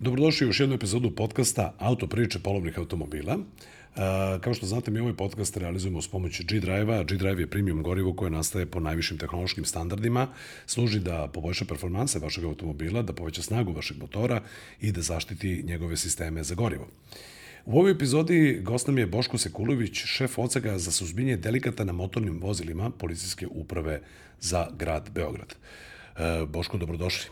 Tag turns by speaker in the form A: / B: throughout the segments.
A: Dobrodošli u još jednu epizodu podcasta Auto priče polovnih automobila. Uh, kao što znate, mi ovaj podcast realizujemo s pomoću G-Drive-a. G-Drive je premium gorivo koje nastaje po najvišim tehnološkim standardima, služi da poboljša performanse vašeg automobila, da poveća snagu vašeg motora i da zaštiti njegove sisteme za gorivo. U ovoj epizodi gost nam je Boško Sekulović, šef ocega za suzbinje delikata na motornim vozilima Policijske uprave za grad Beograd. Uh, Boško, dobrodošli.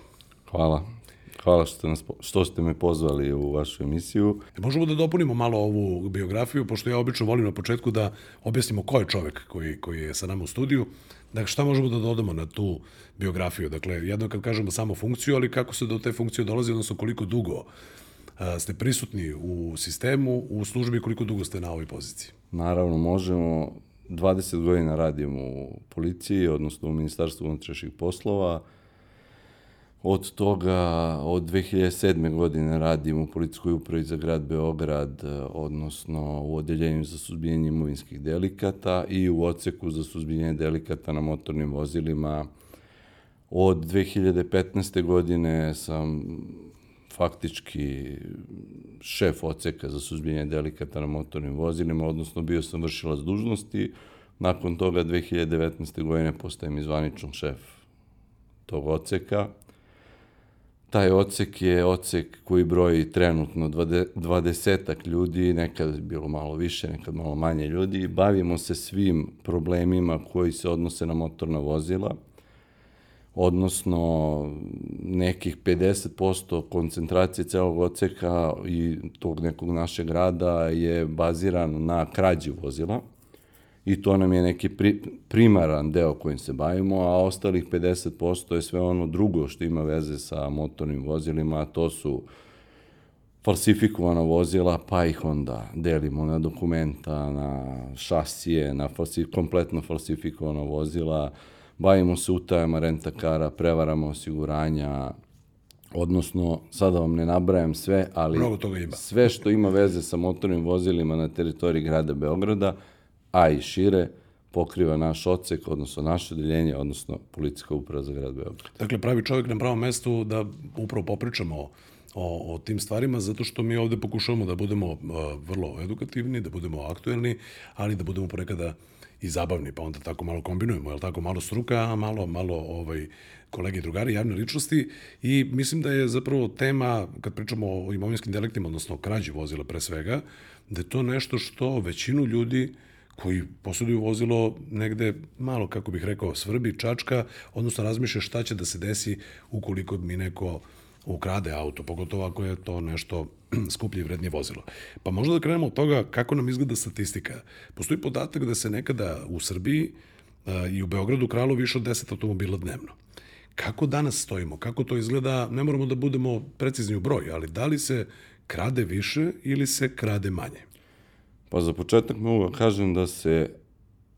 B: Hvala. Hvala što ste, nas, što ste me pozvali u vašu emisiju.
A: E, možemo da dopunimo malo ovu biografiju, pošto ja obično volim na početku da objasnimo ko je čovek koji, koji je sa nama u studiju. Dakle, šta možemo da dodamo na tu biografiju? Dakle, jedno kad kažemo samo funkciju, ali kako se do te funkcije dolazi, odnosno koliko dugo ste prisutni u sistemu, u službi, koliko dugo ste na ovoj poziciji?
B: Naravno, možemo, 20 godina radim u policiji, odnosno u Ministarstvu unutrašnjih poslova, Od toga, od 2007. godine radim u Policijskoj upravi za grad Beograd, odnosno u Odeljenju za suzbijenje imovinskih delikata i u oceku za suzbijenje delikata na motornim vozilima. Od 2015. godine sam faktički šef oceka za suzbijenje delikata na motornim vozilima, odnosno bio sam vršilac dužnosti. Nakon toga 2019. godine postajem izvaničan šef tog oceka taj ocek je ocek koji broji trenutno 20 ljudi, nekad je bilo malo više, nekad malo manje ljudi. Bavimo se svim problemima koji se odnose na motorna vozila, odnosno nekih 50% koncentracije celog oceka i tog nekog našeg rada je baziran na krađi vozila i to nam je neki pri, primaran deo kojim se bavimo, a ostalih 50% je sve ono drugo što ima veze sa motornim vozilima, a to su falsifikovana vozila, pa ih onda delimo na dokumenta, na šasije, na falsi, kompletno falsifikovana vozila, bavimo se utajama rentakara, prevarama osiguranja, odnosno, sada vam ne nabrajam sve, ali sve što ima veze sa motornim vozilima na teritoriji grada Beograda, a i šire, pokriva naš ocek, odnosno naše odeljenje, odnosno policijska uprava za grad Beograd.
A: Dakle, pravi čovjek na pravom mestu da upravo popričamo o, o, o tim stvarima, zato što mi ovde pokušavamo da budemo uh, vrlo edukativni, da budemo aktuelni, ali da budemo ponekada i zabavni, pa onda tako malo kombinujemo, jel tako, malo struka, a malo, malo ovaj, kolege i drugari, javne ličnosti i mislim da je zapravo tema, kad pričamo o imovinskim deliktima, odnosno krađi vozila pre svega, da je to nešto što većinu ljudi uh, koji posjeduju vozilo negde malo, kako bih rekao, svrbi, čačka, odnosno razmišlja šta će da se desi ukoliko mi neko ukrade auto, pogotovo ako je to nešto skuplje i vrednije vozilo. Pa možda da krenemo od toga kako nam izgleda statistika. Postoji podatak da se nekada u Srbiji i u Beogradu kralo više od 10 automobila dnevno. Kako danas stojimo? Kako to izgleda? Ne moramo da budemo precizni u broj, ali da li se krade više ili se krade manje?
B: Pa za početak mogu da kažem da se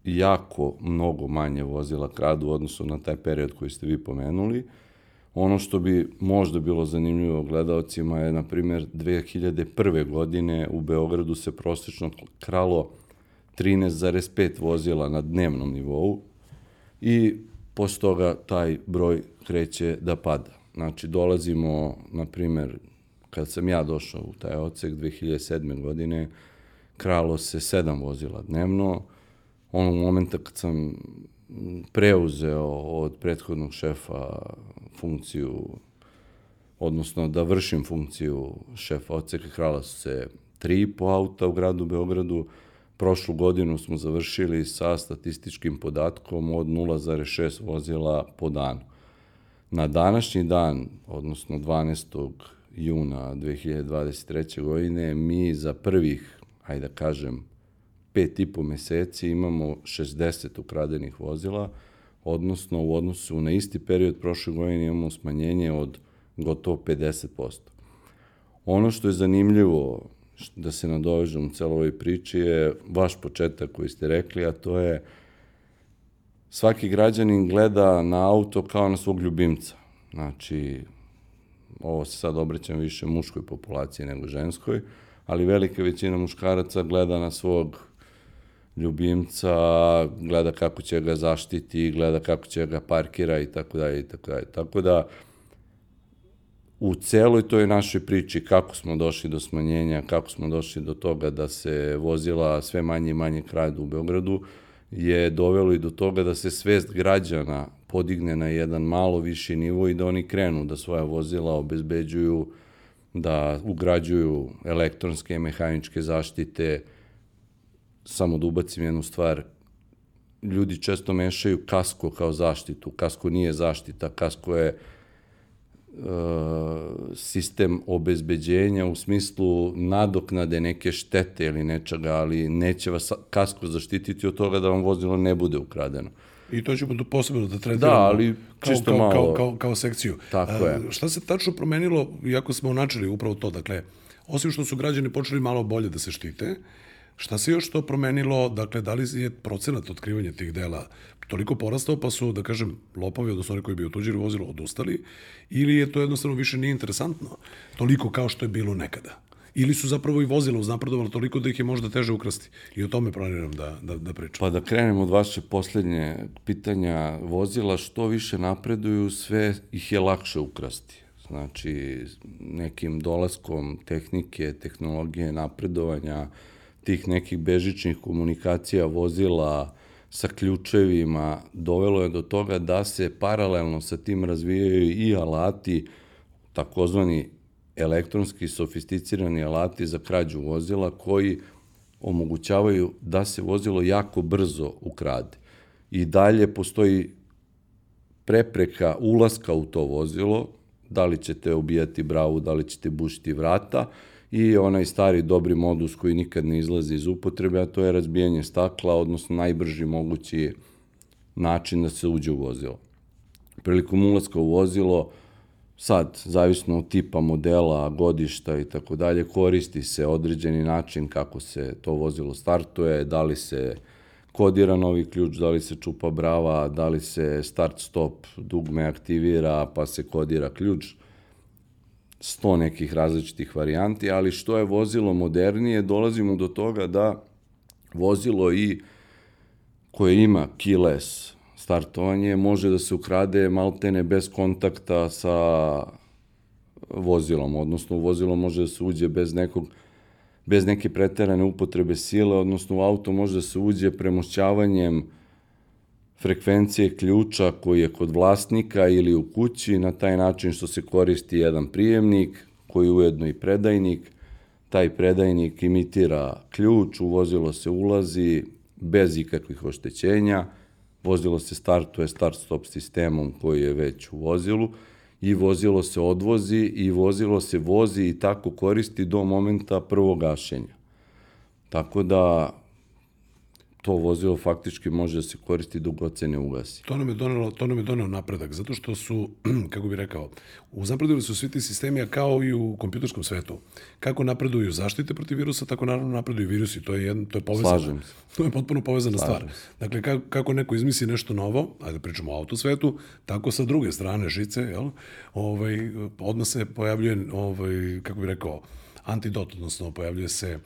B: jako mnogo manje vozila kradu u odnosu na taj period koji ste vi pomenuli. Ono što bi možda bilo zanimljivo gledalcima je, na primjer, 2001. godine u Beogradu se prosečno kralo 13,5 vozila na dnevnom nivou i posle toga taj broj kreće da pada. Znači, dolazimo, na primjer, kad sam ja došao u taj ocek 2007. godine, kralo se sedam vozila dnevno. Onog momenta kad sam preuzeo od prethodnog šefa funkciju, odnosno da vršim funkciju šefa odseka, krala su se tri po auta u gradu Beogradu. Prošlu godinu smo završili sa statističkim podatkom od 0,6 vozila po danu. Na današnji dan, odnosno 12. juna 2023. godine, mi za prvih hajde da kažem, pet i po meseci imamo 60 ukradenih vozila, odnosno u odnosu na isti period prošle godine imamo smanjenje od gotovo 50%. Ono što je zanimljivo da se nadovežem u celo ovoj priči je vaš početak koji ste rekli, a to je svaki građanin gleda na auto kao na svog ljubimca. Znači, ovo se sad obraćam više muškoj populaciji nego ženskoj, ali velika većina muškaraca gleda na svog ljubimca, gleda kako će ga zaštiti, gleda kako će ga parkira i tako dalje i tako dalje. Tako da u celoj toj našoj priči kako smo došli do smanjenja, kako smo došli do toga da se vozila sve manje i manje kradu u Beogradu, je dovelo i do toga da se svest građana podigne na jedan malo viši nivo i da oni krenu da svoja vozila obezbeđuju, da ugrađuju elektronske mehaničke zaštite. Samo da ubacim jednu stvar, ljudi često mešaju kasko kao zaštitu. Kasko nije zaštita, kasko je uh, sistem obezbeđenja u smislu nadoknade neke štete ili nečega, ali neće vas kasko zaštititi od toga da vam vozilo ne bude ukradeno.
A: I to ćemo posebno da tretiramo
B: da, ali
A: kao,
B: čisto
A: kao,
B: malo.
A: kao, kao, kao sekciju.
B: Tako je.
A: A, šta se tačno promenilo, iako smo načeli upravo to, dakle, osim što su građani počeli malo bolje da se štite, Šta se još to promenilo, dakle, da li je procenat otkrivanja tih dela toliko porastao, pa su, da kažem, lopovi, odnosno oni koji bi otuđili vozilo, odustali, ili je to jednostavno više nije interesantno, toliko kao što je bilo nekada? Ili su zapravo i vozila uznapredovalo toliko da ih je možda teže ukrasti? I o tome planiram da, da, da pričam.
B: Pa da krenemo od vaše poslednje pitanja vozila, što više napreduju, sve ih je lakše ukrasti. Znači, nekim dolaskom tehnike, tehnologije, napredovanja, tih nekih bežičnih komunikacija vozila sa ključevima dovelo je do toga da se paralelno sa tim razvijaju i alati, takozvani elektronski sofisticirani alati za krađu vozila koji omogućavaju da se vozilo jako brzo ukrade. I dalje postoji prepreka ulaska u to vozilo, da li ćete obijati bravu, da li ćete bušiti vrata, i onaj stari dobri modus koji nikad ne izlazi iz upotrebe, a to je razbijanje stakla, odnosno najbrži mogući način da se uđe u vozilo. Prilikom ulaska u vozilo, sad, zavisno od tipa modela, godišta i tako dalje, koristi se određeni način kako se to vozilo startuje, da li se kodira novi ključ, da li se čupa brava, da li se start-stop dugme aktivira, pa se kodira ključ. Sto nekih različitih varijanti, ali što je vozilo modernije, dolazimo do toga da vozilo i koje ima keyless startovanje može da se ukrade maltene bez kontakta sa vozilom, odnosno vozilo može da se uđe bez nekog bez neke preterane upotrebe sile, odnosno u auto može da se uđe premošćavanjem frekvencije ključa koji je kod vlasnika ili u kući na taj način što se koristi jedan prijemnik koji je ujedno i predajnik. Taj predajnik imitira ključ, u vozilo se ulazi bez ikakvih oštećenja, vozilo se startuje start-stop sistemom koji je već u vozilu i vozilo se odvozi i vozilo se vozi i tako koristi do momenta prvog gašenja. Tako da to vozilo faktički može da se koristi dok god se ne ugasi.
A: To nam je donelo, to nam je donelo napredak, zato što su, kako bi rekao, uznapredili su svi ti sistemi, a kao i u kompjuterskom svetu. Kako napreduju zaštite protiv virusa, tako naravno napreduju virusi, to je, jedno, to je povezano.
B: Slažem se.
A: To je potpuno povezana
B: Slažem
A: stvar. Dakle, kako, kako neko izmisli nešto novo, ajde da pričamo o autosvetu, tako sa druge strane žice, jel, ovaj, odmah se pojavljuje, ovaj, kako bi rekao, antidot, odnosno pojavljuje se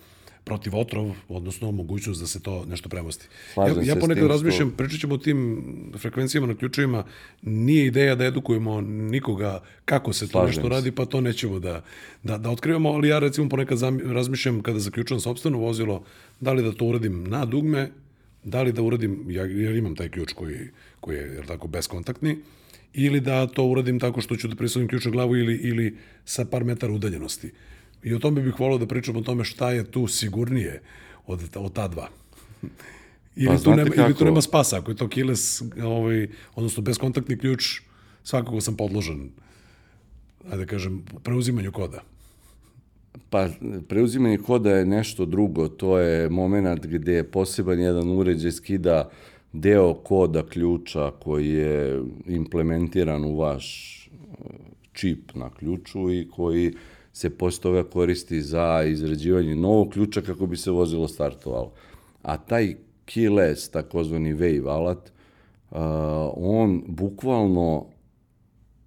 A: protiv otrov, odnosno mogućnost da se to nešto premosti.
B: Slažem
A: ja, ja ponekad
B: tim što-
A: razmišljam, pričat ćemo o tim frekvencijama na ključevima, nije ideja da edukujemo nikoga kako se to
B: Slažem
A: nešto
B: se.
A: radi, pa to nećemo da, da, da otkrivamo, ali ja recimo ponekad razmišljam kada zaključujem sobstveno vozilo, da li da to uradim na dugme, da li da uradim, ja, jer imam taj ključ koji, koji je jel tako, beskontaktni, ili da to uradim tako što ću da prisavim ključ na glavu ili, ili sa par metara udaljenosti. I o tome bih volao da pričam o tome šta je tu sigurnije od, od ta dva. Ili,
B: Pa
A: tu nema, ili tu
B: kako-
A: nema spasa, ako je to keyless, ovaj, odnosno beskontaktni ključ, svakako sam podložen, ajde da kažem, preuzimanju koda.
B: Pa, preuzimanje koda je nešto drugo, to je moment gde poseban jedan uređaj skida deo koda ključa koji je implementiran u vaš e, čip na ključu i koji se posle toga koristi za izrađivanje novog ključa kako bi se vozilo startovalo. A taj keyless, takozvani wave alat, uh, on bukvalno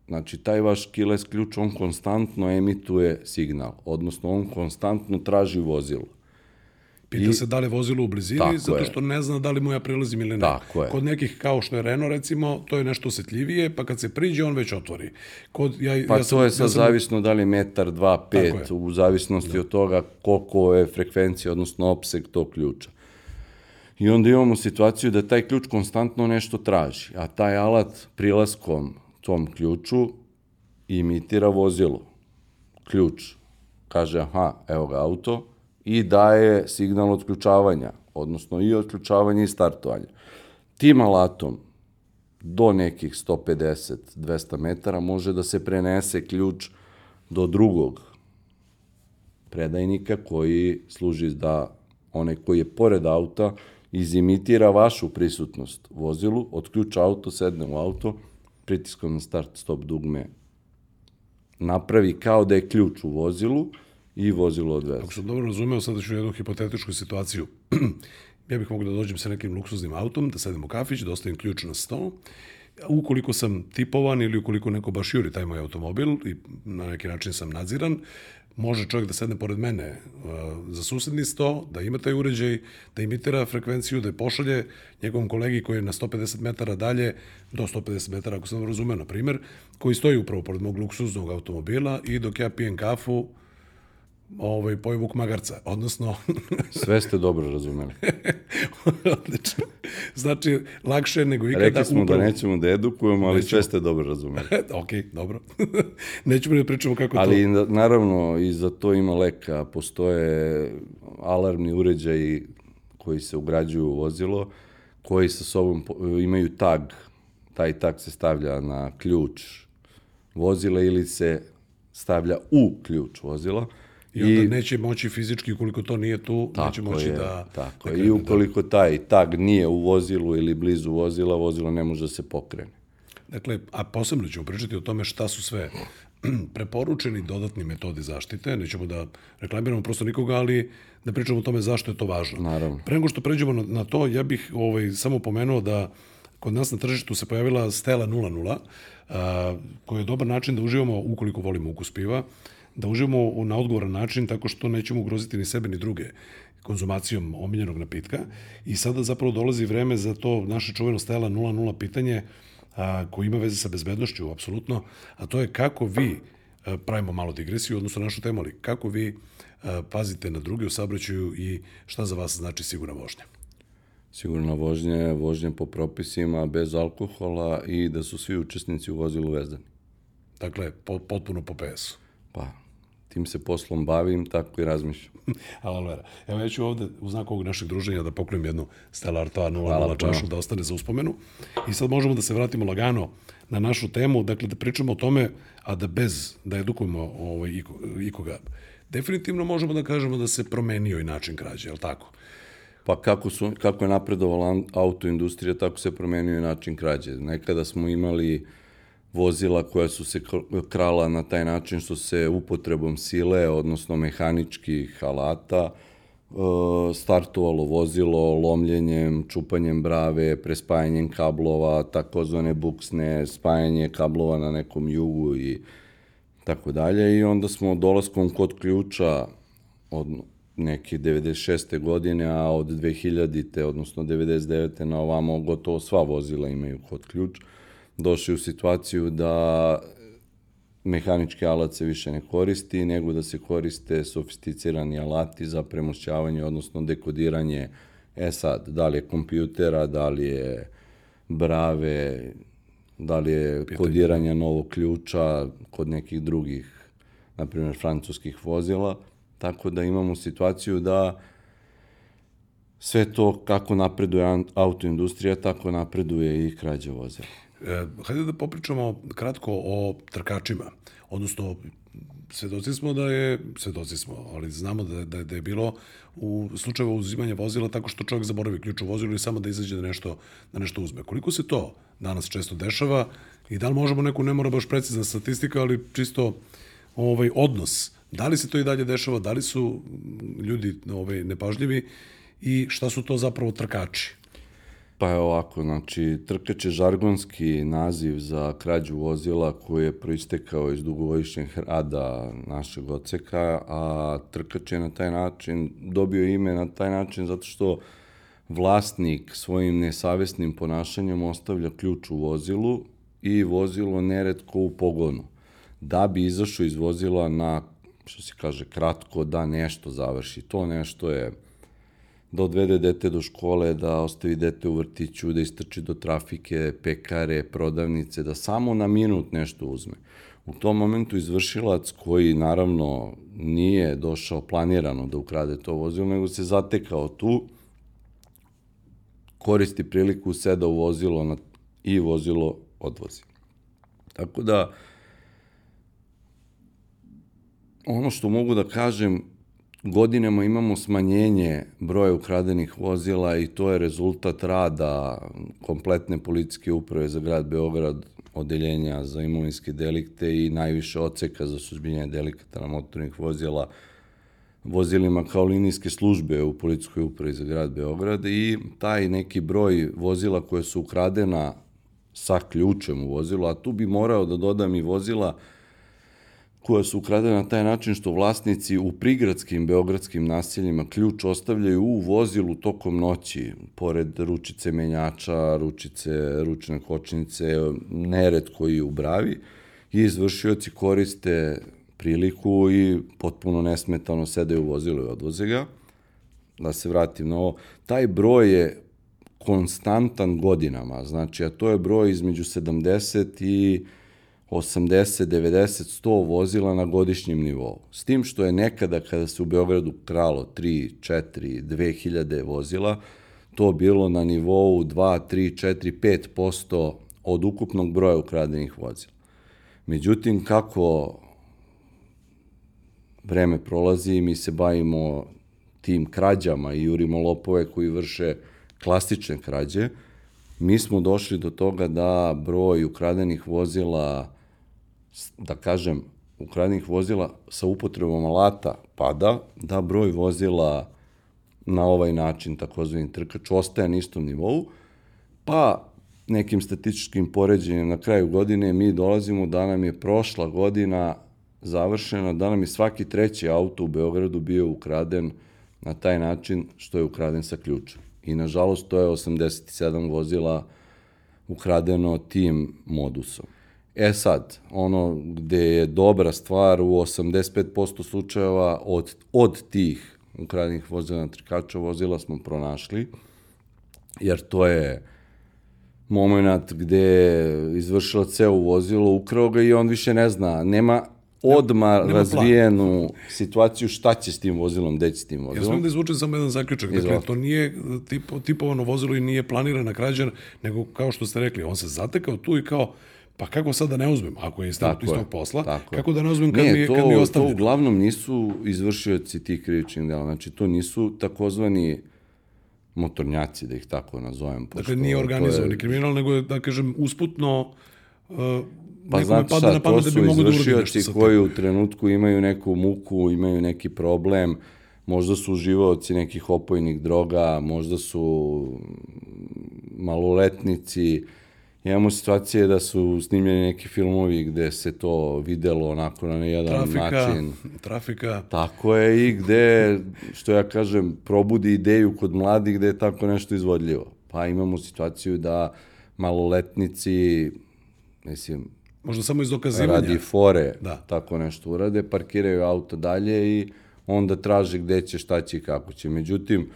B: Znači, taj vaš keyless ključ, on konstantno emituje signal, odnosno on konstantno traži vozilo.
A: Pita I, se da li je vozilo u blizini, zato je. što ne zna da li mu ja prilazim ili ne.
B: Tako je.
A: Kod nekih, kao što je Renault, recimo, to je nešto osetljivije, pa kad se priđe, on već otvori. Kod,
B: ja, pa ja sam, to je sad ja sam... zavisno da li je metar, dva, pet, u zavisnosti da. od toga koliko je frekvencija, odnosno opseg tog ključa. I onda imamo situaciju da taj ključ konstantno nešto traži, a taj alat prilaskom tom ključu imitira vozilo. Ključ kaže, aha, evo ga auto, i daje signal otključavanja, odnosno i otključavanja i startovanja. Tim alatom do nekih 150-200 metara može da se prenese ključ do drugog predajnika koji služi da onaj koji je pored auta izimitira vašu prisutnost vozilu, otključa auto, sedne u auto, pritiskom na start stop dugme napravi kao da je ključ u vozilu i vozilo odveze.
A: Ako sam dobro razumeo, sada ću jednu hipotetičku situaciju. ja bih mogao da dođem sa nekim luksuznim autom, da sedem u kafić, da ostavim ključ na sto, ukoliko sam tipovan ili ukoliko neko baš juri taj moj automobil i na neki način sam nadziran, može čovjek da sedne pored mene uh, za susedni sto, da ima taj uređaj, da imitira frekvenciju, da je pošalje njegovom kolegi koji je na 150 metara dalje, do 150 metara, ako sam razumeo, na primer, koji stoji upravo pored mog luksuznog automobila i dok ja pijem kafu, ovaj, pojvuk magarca, odnosno...
B: Sve ste dobro razumeli.
A: Odlično. Znači, lakše nego ikada...
B: Rekli smo da upravo... da nećemo da edukujemo, ali nećemo. sve ste dobro razumeli.
A: ok, dobro. nećemo da pričamo kako
B: ali, to... Ali naravno, i za to ima leka. Postoje alarmni uređaji koji se ugrađuju u vozilo, koji sa sobom imaju tag. Taj tag se stavlja na ključ vozila ili se stavlja u ključ vozila
A: I onda I, neće moći fizički, ukoliko to nije tu, neće moći je, da...
B: Tako da I ukoliko taj tag nije u vozilu ili blizu vozila, vozilo ne može da se pokrene.
A: Dakle, a posebno ćemo pričati o tome šta su sve preporučeni dodatni metodi zaštite, nećemo da reklamiramo prosto nikoga, ali da pričamo o tome zašto je to važno.
B: Naravno.
A: Pre nego što pređemo na, na to, ja bih ovaj, samo pomenuo da kod nas na tržištu se pojavila Stela 00, a, koja je dobar način da uživamo ukoliko volimo ukus piva, da uživamo na odgovoran način tako što nećemo ugroziti ni sebe ni druge konzumacijom omiljenog napitka i sada zapravo dolazi vreme za to naše čuveno stajala 0-0 pitanje a, koji ima veze sa bezbednošću, apsolutno, a to je kako vi, a, pravimo malo digresiju, odnosno našu temu, ali kako vi a, pazite na druge u saobraćaju i šta za vas znači sigurna vožnja?
B: Sigurna vožnja je vožnja po propisima, bez alkohola i da su svi učesnici u vozilu vezani.
A: Dakle, po, potpuno po PS-u.
B: Pa, tim se poslom bavim, tako i razmišljam.
A: Alo, Vera. Evo ja ću ovde u znaku ovog našeg druženja da poklonim jednu Stella Artois 0 čašu da ostane za uspomenu. I sad možemo da se vratimo lagano na našu temu, dakle da pričamo o tome, a da bez da edukujemo ovaj, ikoga. Definitivno možemo da kažemo da se promenio i način krađe, je li tako?
B: Pa kako, su, kako je napredovala autoindustrija, tako se promenio i način krađe. Nekada smo imali vozila koja su se krala na taj način što se upotrebom sile, odnosno mehaničkih alata, e, startovalo vozilo lomljenjem, čupanjem brave, prespajanjem kablova, takozvane buksne, spajanje kablova na nekom jugu i tako dalje. I onda smo dolaskom kod ključa od neke 96. godine, a od 2000. odnosno 99. na ovamo gotovo sva vozila imaju kod ključ došli u situaciju da mehanički alat se više ne koristi, nego da se koriste sofisticirani alati za premošćavanje, odnosno dekodiranje, e sad, da li je kompjutera, da li je brave, da li je kodiranje novog ključa kod nekih drugih, na primjer, francuskih vozila, tako da imamo situaciju da sve to kako napreduje autoindustrija, tako napreduje i krađa vozila.
A: E, hajde da popričamo kratko o trkačima, odnosno svedoci smo da je, svedoci smo, ali znamo da, da, da je bilo u slučaju uzimanja vozila tako što čovjek zaboravi ključ u vozilu i samo da izađe da nešto, da nešto uzme. Koliko se to danas često dešava i da li možemo neku, ne mora baš precizna statistika, ali čisto ovaj odnos, da li se to i dalje dešava, da li su ljudi ovaj, nepažljivi i šta su to zapravo trkači?
B: Pa je ovako, znači, trkač je žargonski naziv za krađu vozila koji je proistekao iz dugovodišnjeg rada našeg oceka, a trkač je na taj način dobio ime na taj način zato što vlasnik svojim nesavesnim ponašanjem ostavlja ključ u vozilu i vozilo neretko u pogonu. Da bi izašao iz vozila na, što se kaže, kratko, da nešto završi. To nešto je da odvede dete do škole, da ostavi dete u vrtiću, da istrči do trafike, pekare, prodavnice, da samo na minut nešto uzme. U tom momentu izvršilac koji naravno nije došao planirano da ukrade to vozilo, nego se zatekao tu, koristi priliku, seda u vozilo na, i vozilo odvozi. Tako da, ono što mogu da kažem, godinama imamo smanjenje broja ukradenih vozila i to je rezultat rada kompletne policijske uprave za grad Beograd, odeljenja za imovinske delikte i najviše oceka za suzbijanje delikata na motornih vozila vozilima kao linijske službe u policijskoj upravi za grad Beograd i taj neki broj vozila koje su ukradena sa ključem u vozilu, a tu bi morao da dodam i vozila koja su ukradena na taj način što vlasnici u prigradskim beogradskim naseljima ključ ostavljaju u vozilu tokom noći, pored ručice menjača, ručice, ručne kočnice, nered koji u bravi, i izvršioci koriste priliku i potpuno nesmetano sedaju u vozilu i odvoze ga. Da se vratim na ovo, taj broj je konstantan godinama, znači, a to je broj između 70 i 80, 90, 100 vozila na godišnjem nivou. S tim što je nekada kada se u Beogradu kralo 3, 4, 2000 vozila, to bilo na nivou 2, 3, 4, 5% od ukupnog broja ukradenih vozila. Međutim, kako vreme prolazi i mi se bavimo tim krađama i jurimo lopove koji vrše klasične krađe, mi smo došli do toga da broj ukradenih vozila, da kažem, ukradenih vozila sa upotrebom alata pada, da broj vozila na ovaj način, takozvani trkač, ostaje na istom nivou, pa nekim statističkim poređenjem na kraju godine mi dolazimo da nam je prošla godina završena, da nam je svaki treći auto u Beogradu bio ukraden na taj način što je ukraden sa ključem. I nažalost to je 87 vozila ukradeno tim modusom. E sad, ono gde je dobra stvar u 85% slučajeva od, od tih ukradenih vozila na trikača vozila smo pronašli, jer to je moment gde izvršila ceo vozilo, ukrao ga i on više ne zna, nema odma razvijenu plan. situaciju šta će s tim vozilom, gde će s tim vozilom.
A: Ja smijem da izvučem samo jedan zaključak. Dakle, Izvolite. to nije tipo, tipovano vozilo i nije planirana krađa, nego kao što ste rekli, on se zatekao tu i kao, pa kako sad da ne uzmem, ako je iz tog posla, tako kako da ne uzmem kad, ne, mi, to, kad mi je ostavljeno?
B: To uglavnom nisu izvršioci tih krivičnih dela, znači to nisu takozvani motornjaci, da ih tako nazovem.
A: Dakle, nije organizovani je... kriminal, nego je, da kažem, usputno uh,
B: Pa znači šta, to da su da izvršioci koji u trenutku imaju neku muku, imaju neki problem, možda su uživaoci nekih opojnih droga, možda su maloletnici, Imamo situacije da su snimljeni neki filmovi gde se to videlo onako na jedan trafika, način.
A: Trafika.
B: Tako je i gde, što ja kažem, probudi ideju kod mladih gde je tako nešto izvodljivo. Pa imamo situaciju da maloletnici, mislim,
A: Možda samo iz dokazivanja.
B: Radi fore, da. tako nešto urade, parkiraju auto dalje i onda traže gde će, šta će i kako će. Međutim,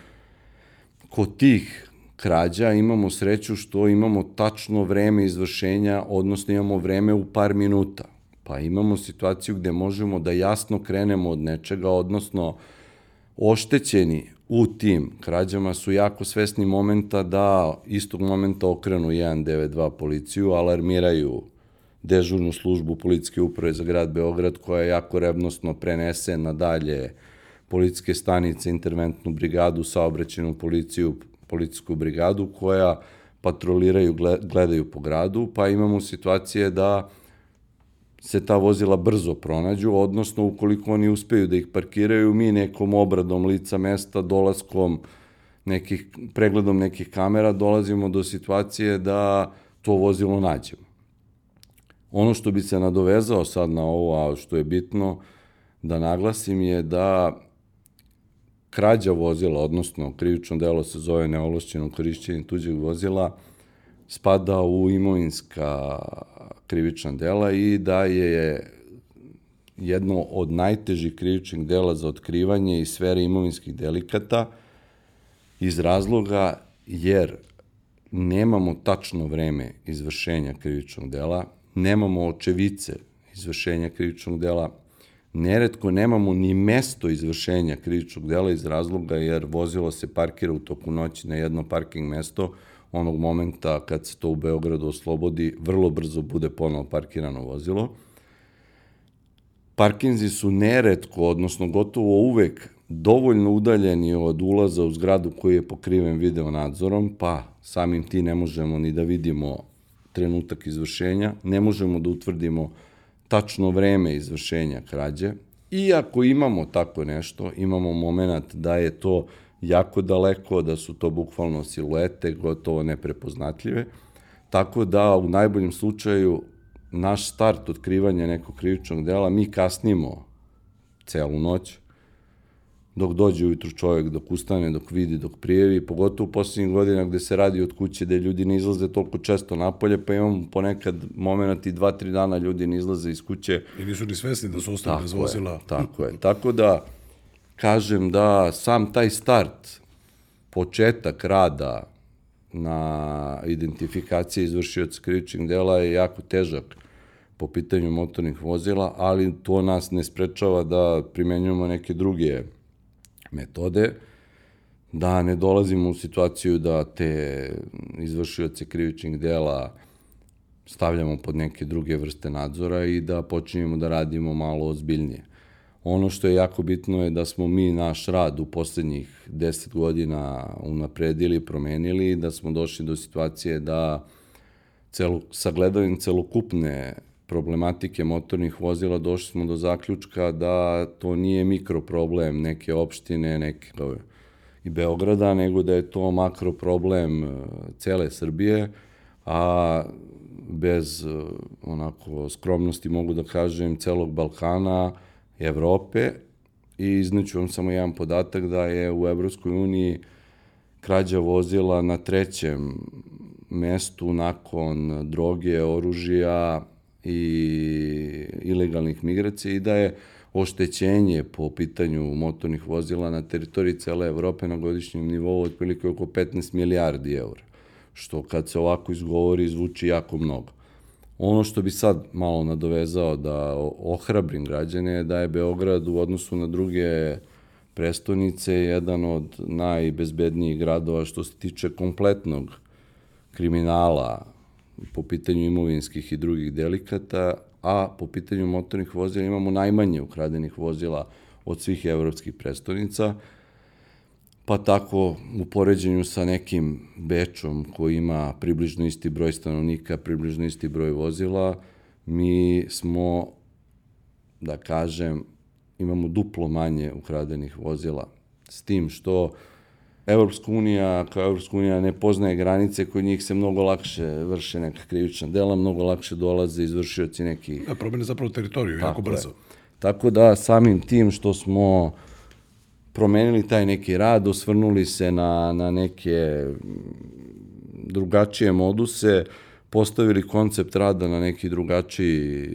B: kod tih krađa imamo sreću što imamo tačno vreme izvršenja, odnosno imamo vreme u par minuta. Pa imamo situaciju gde možemo da jasno krenemo od nečega, odnosno oštećeni u tim krađama su jako svesni momenta da istog momenta okrenu 192 policiju, alarmiraju dežurnu službu policijske uprave za grad Beograd koja jako revnostno prenese na dalje policijske stanice, interventnu brigadu, saobraćenu policiju, policijsku brigadu koja patroliraju, gledaju po gradu, pa imamo situacije da se ta vozila brzo pronađu, odnosno ukoliko oni uspeju da ih parkiraju, mi nekom obradom lica mesta, dolaskom nekih, pregledom nekih kamera dolazimo do situacije da to vozilo nađemo. Ono što bi se nadovezao sad na ovo, a što je bitno da naglasim je da krađa vozila, odnosno krivično delo se zove neovlašćeno korišćenje tuđeg vozila, spada u imovinska krivična dela i da je jedno od najtežih krivičnih dela za otkrivanje i sfere imovinskih delikata iz razloga jer nemamo tačno vreme izvršenja krivičnog dela, nemamo očevice izvršenja krivičnog dela, neretko nemamo ni mesto izvršenja krivičnog dela iz razloga jer vozilo se parkira u toku noći na jedno parking mesto, onog momenta kad se to u Beogradu oslobodi, vrlo brzo bude ponovo parkirano vozilo. Parkinzi su neretko, odnosno gotovo uvek, dovoljno udaljeni od ulaza u zgradu koji je pokriven video nadzorom, pa samim ti ne možemo ni da vidimo trenutak izvršenja, ne možemo da utvrdimo tačno vreme izvršenja krađe. Iako imamo tako nešto, imamo moment da je to jako daleko, da su to bukvalno siluete, gotovo neprepoznatljive, tako da u najboljem slučaju naš start otkrivanja nekog krivičnog dela, mi kasnimo celu noć, dok dođe ujutru čovjek, dok ustane, dok vidi, dok prijevi, pogotovo u poslednjih godina gde se radi od kuće, gde ljudi ne izlaze toliko često napolje, pa imamo ponekad moment i dva, tri dana ljudi ne izlaze iz kuće.
A: I nisu ni svesni da su ostali bez vozila.
B: Je, tako je. Tako da, kažem da sam taj start, početak rada na identifikaciji izvršioca krivičnih dela je jako težak po pitanju motornih vozila, ali to nas ne sprečava da primenjujemo neke druge metode, da ne dolazimo u situaciju da te izvršioce krivičnih dela stavljamo pod neke druge vrste nadzora i da počinjemo da radimo malo ozbiljnije. Ono što je jako bitno je da smo mi naš rad u poslednjih deset godina unapredili, promenili, da smo došli do situacije da celu, sagledavim celokupne problematike motornih vozila došli smo do zaključka da to nije mikroproblem neke opštine, neke i Beograda, nego da je to makroproblem e, cele Srbije, a bez e, onako skromnosti mogu da kažem celog Balkana, Evrope. I izneću vam samo jedan podatak da je u Evropskoj uniji krađa vozila na trećem mestu nakon droge, oružja, i ilegalnih migracija i da je oštećenje po pitanju motornih vozila na teritoriji cele Evrope na godišnjem nivou otprilike oko 15 milijardi eura, što kad se ovako izgovori zvuči jako mnogo. Ono što bi sad malo nadovezao da ohrabrim građane je da je Beograd u odnosu na druge prestonice jedan od najbezbednijih gradova što se tiče kompletnog kriminala, po pitanju imovinskih i drugih delikata, a po pitanju motornih vozila imamo najmanje ukradenih vozila od svih evropskih prestonica, pa tako u poređenju sa nekim Bečom koji ima približno isti broj stanovnika, približno isti broj vozila, mi smo, da kažem, imamo duplo manje ukradenih vozila. S tim što Evropska unija, kao Evropska unija ne poznaje granice, kod njih se mnogo lakše vrše neka krivična dela, mnogo lakše dolaze izvršioci nekih...
A: Da, problem je zapravo teritoriju, jako brzo. Je.
B: Tako da samim tim što smo promenili taj neki rad, osvrnuli se na, na neke drugačije moduse, postavili koncept rada na neki drugačiji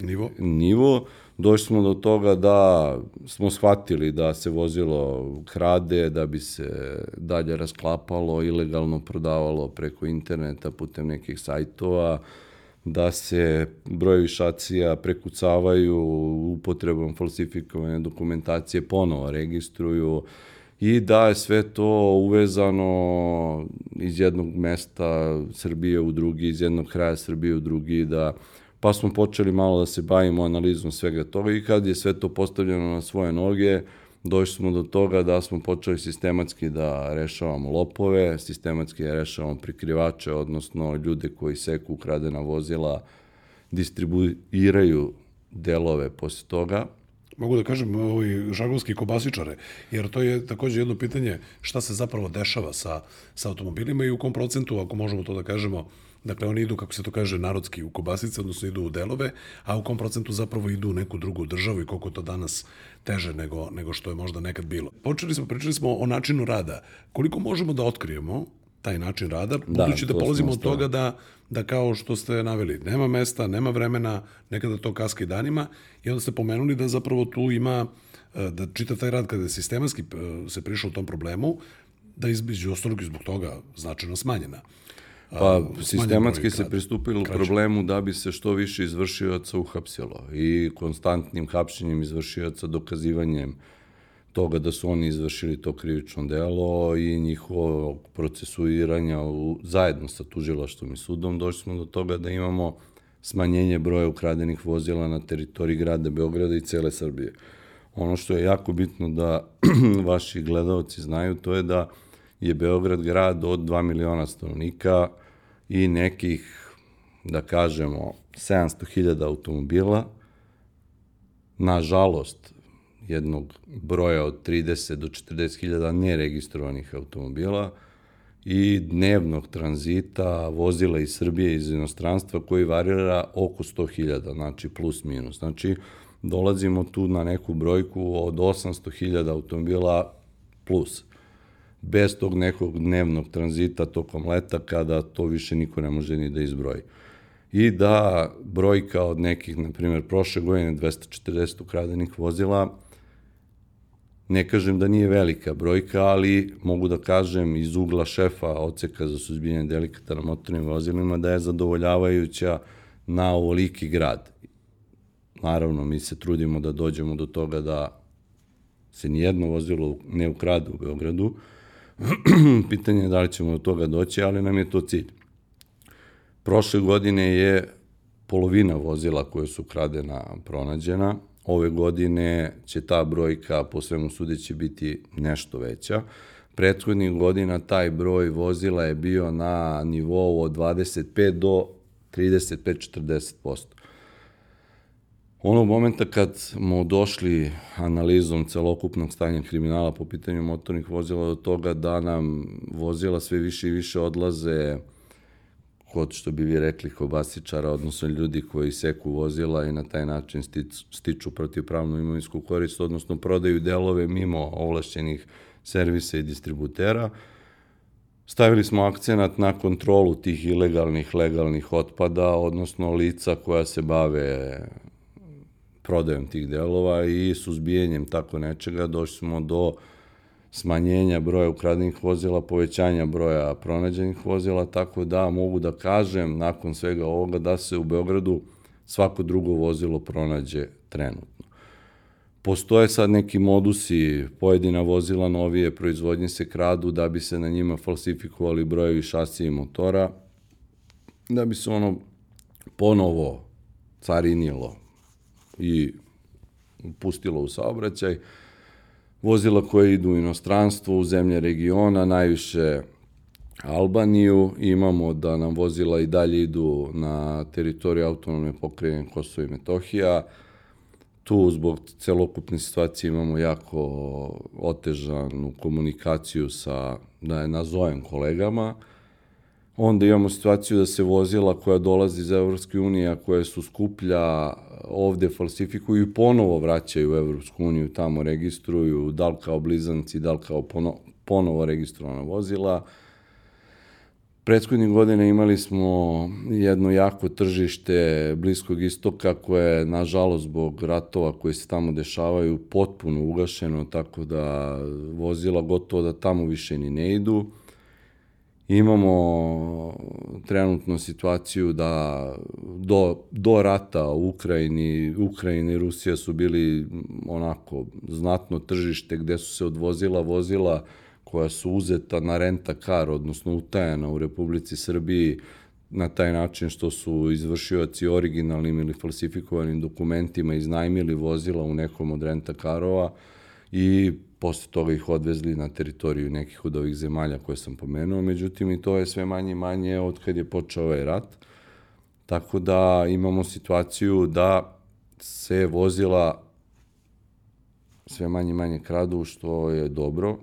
A: nivo,
B: nivo došli smo do toga da smo shvatili da se vozilo krade, da bi se dalje rasklapalo, ilegalno prodavalo preko interneta putem nekih sajtova, da se brojevi šacija prekucavaju upotrebom falsifikovane dokumentacije, ponovo registruju i da je sve to uvezano iz jednog mesta Srbije u drugi, iz jednog kraja Srbije u drugi, da pa smo počeli malo da se bavimo analizom svega toga i kad je sve to postavljeno na svoje noge, došli smo do toga da smo počeli sistematski da rešavamo lopove, sistematski da rešavamo prikrivače, odnosno ljude koji seku ukradena vozila, distribuiraju delove posle toga,
A: mogu da kažem, ovi žagovski kobasičare, jer to je takođe jedno pitanje šta se zapravo dešava sa, sa automobilima i u kom procentu, ako možemo to da kažemo, Dakle, oni idu, kako se to kaže, narodski u kobasice, odnosno idu u delove, a u kom procentu zapravo idu u neku drugu državu i koliko to danas teže nego, nego što je možda nekad bilo. Počeli smo, pričali smo o načinu rada. Koliko možemo da otkrijemo taj način rada, da, budući da, da polazimo od toga da, da kao što ste naveli, nema mesta, nema vremena, nekada to kaska i danima, i onda ste pomenuli da zapravo tu ima, e, da čita taj rad kada je sistematski e, se prišao u tom problemu, da između ostalog i zbog toga značajno smanjena.
B: Pa sistematski se pristupilo problemu da bi se što više izvršioca uhapsilo i konstantnim hapšenjem izvršioca dokazivanjem toga da su oni izvršili to krivično delo i njihovo procesuiranja u, zajedno sa tužilaštvom i sudom. Došli smo do toga da imamo smanjenje broja ukradenih vozila na teritoriji grada Beograda i cele Srbije. Ono što je jako bitno da vaši gledalci znaju, to je da je Beograd grad od 2 miliona stanovnika i nekih, da kažemo, 700.000 automobila. Nažalost, jednog broja od 30 do 40.000 neregistrovanih automobila i dnevnog tranzita vozila iz Srbije iz inostranstva koji varira oko 100.000, znači plus minus. Znači, dolazimo tu na neku brojku od 800.000 automobila plus bez tog nekog dnevnog tranzita tokom leta kada to više niko ne može ni da izbroji. I da brojka od nekih, na primjer, prošle godine 240 ukradenih vozila, ne kažem da nije velika brojka, ali mogu da kažem iz ugla šefa oceka za suzbijenje delikata na motornim vozilima da je zadovoljavajuća na ovoliki grad. Naravno, mi se trudimo da dođemo do toga da se nijedno vozilo ne ukrade u Beogradu, Pitanje je da li ćemo do toga doći, ali nam je to cilj. Prošle godine je polovina vozila koje su kradena pronađena. Ove godine će ta brojka po svemu sudeći biti nešto veća. Prethodnih godina taj broj vozila je bio na nivou od 25 do 35-40%. Onog momenta kad smo došli analizom celokupnog stanja kriminala po pitanju motornih vozila do toga da nam vozila sve više i više odlaze kod, što bi vi rekli, kobasičara, odnosno ljudi koji seku vozila i na taj način stiču, protivpravnu imovinsku korist, odnosno prodaju delove mimo ovlašćenih servisa i distributera. Stavili smo akcenat na kontrolu tih ilegalnih, legalnih otpada, odnosno lica koja se bave prodajom tih delova i suzbijenjem tako nečega došli smo do smanjenja broja ukradenih vozila, povećanja broja pronađenih vozila, tako da mogu da kažem nakon svega ovoga da se u Beogradu svako drugo vozilo pronađe trenutno. Postoje sad neki modusi, pojedina vozila novije proizvodnje se kradu da bi se na njima falsifikovali brojevi šasije i motora, da bi se ono ponovo carinilo, i pustilo u saobraćaj. Vozila koje idu u inostranstvo, u zemlje regiona, najviše Albaniju, imamo da nam vozila i dalje idu na teritoriju autonomne pokrajine Kosovo i Metohija. Tu zbog celokupne situacije imamo jako otežanu komunikaciju sa, da je nazovem kolegama, Onda imamo situaciju da se vozila koja dolazi iz Evropske unije, a koje su skuplja, ovde falsifikuju i ponovo vraćaju u Evropsku uniju, tamo registruju, da li kao blizanci, da li kao pono, ponovo registrovana vozila. Prethodnih godina imali smo jedno jako tržište Bliskog istoka koje je, nažalost, zbog ratova koji se tamo dešavaju, potpuno ugašeno, tako da vozila gotovo da tamo više ni ne idu. Imamo trenutno situaciju da do, do rata u Ukrajini, Ukrajina i Rusija su bili onako znatno tržište gde su se odvozila vozila koja su uzeta na renta kar, odnosno utajena u Republici Srbiji na taj način što su izvršioci originalnim ili falsifikovanim dokumentima iznajmili vozila u nekom od renta karova i posle toga ih odvezli na teritoriju nekih od ovih zemalja koje sam pomenuo, međutim i to je sve manje i manje od kad je počeo ovaj rat. Tako da imamo situaciju da se vozila sve manje i manje kradu, što je dobro.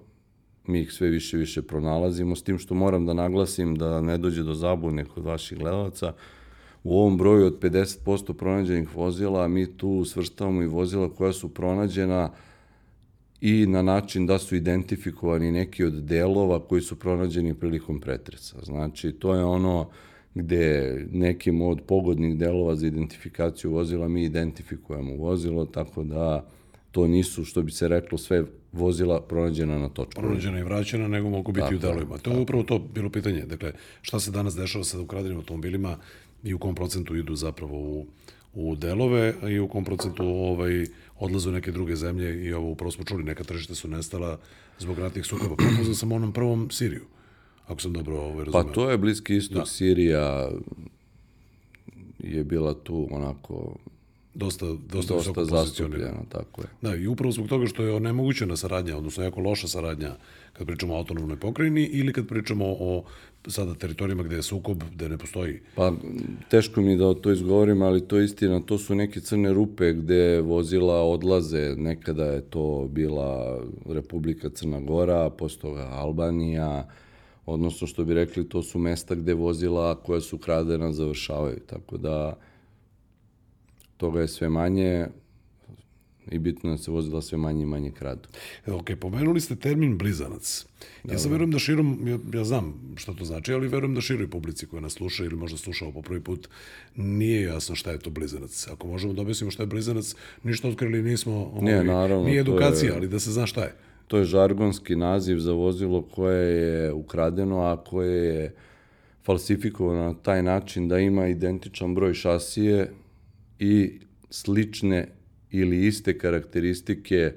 B: Mi ih sve više i više pronalazimo, s tim što moram da naglasim da ne dođe do zabune kod vaših gledalaca. U ovom broju od 50% pronađenih vozila mi tu svrstavamo i vozila koja su pronađena i na način da su identifikovani neki od delova koji su pronađeni prilikom pretresa. Znači, to je ono gde nekim od pogodnih delova za identifikaciju vozila mi identifikujemo vozilo, tako da to nisu, što bi se reklo, sve vozila pronađena na točku.
A: Pronađena i vraćena, nego mogu biti tako, u delovima. To je upravo to bilo pitanje. Dakle, šta se danas dešava sa ukradenim automobilima i u kom procentu idu zapravo u, u delove i u kom procentu ovaj, odlaze u neke druge zemlje i ovo upravo smo čuli, neka tržišta su nestala zbog ratnih sukoba. Propozao sam onom prvom Siriju, ako sam dobro ovaj, razumeo.
B: Pa to je Bliski istok, da. Sirija je bila tu onako
A: dosta, dosta,
B: dosta zastupljena, tako je.
A: Da, i upravo zbog toga što je onemogućena saradnja, odnosno jako loša saradnja kad pričamo o autonomnoj pokrajini ili kad pričamo o sada teritorijama gde je sukob, gde ne postoji.
B: Pa, teško mi da to izgovorim, ali to je istina, to su neke crne rupe gde vozila odlaze, nekada je to bila Republika Crna Gora, posle toga Albanija, odnosno što bi rekli, to su mesta gde vozila koja su kradena završavaju, tako da toga je sve manje, i bitno da se vozila sve manje i manje kradu.
A: Ok, pomenuli ste termin blizanac. Ja sam verujem da širom, ja, ja znam šta to znači, ali verujem da široj publici koja nas sluša ili možda slušao po prvi put, nije jasno šta je to blizanac. Ako možemo da objasnimo šta je blizanac, ništa otkrili nismo,
B: ovaj, nije, naravno,
A: nije edukacija, je, ali da se zna šta je.
B: To je žargonski naziv za vozilo koje je ukradeno, a koje je falsifikovano na taj način da ima identičan broj šasije i slične ili iste karakteristike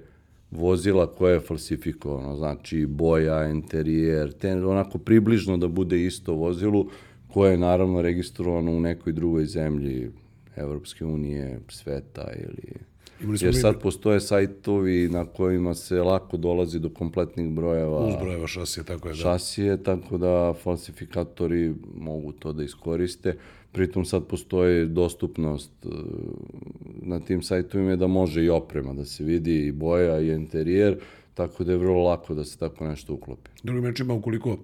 B: vozila koje je falsifikovano, znači boja, interijer, ten, onako približno da bude isto vozilu koje je naravno registrovano u nekoj drugoj zemlji Evropske unije, sveta ili... Jer sad postoje sajtovi na kojima se lako dolazi do kompletnih brojeva.
A: Uz brojeva šasije, tako je.
B: Da. Šasije, tako da falsifikatori mogu to da iskoriste. Pritom sad postoji dostupnost e, na tim sajtovima da može i oprema da se vidi i boja i interijer, tako da je vrlo lako da se tako nešto uklopi.
A: Drugim rečima, ukoliko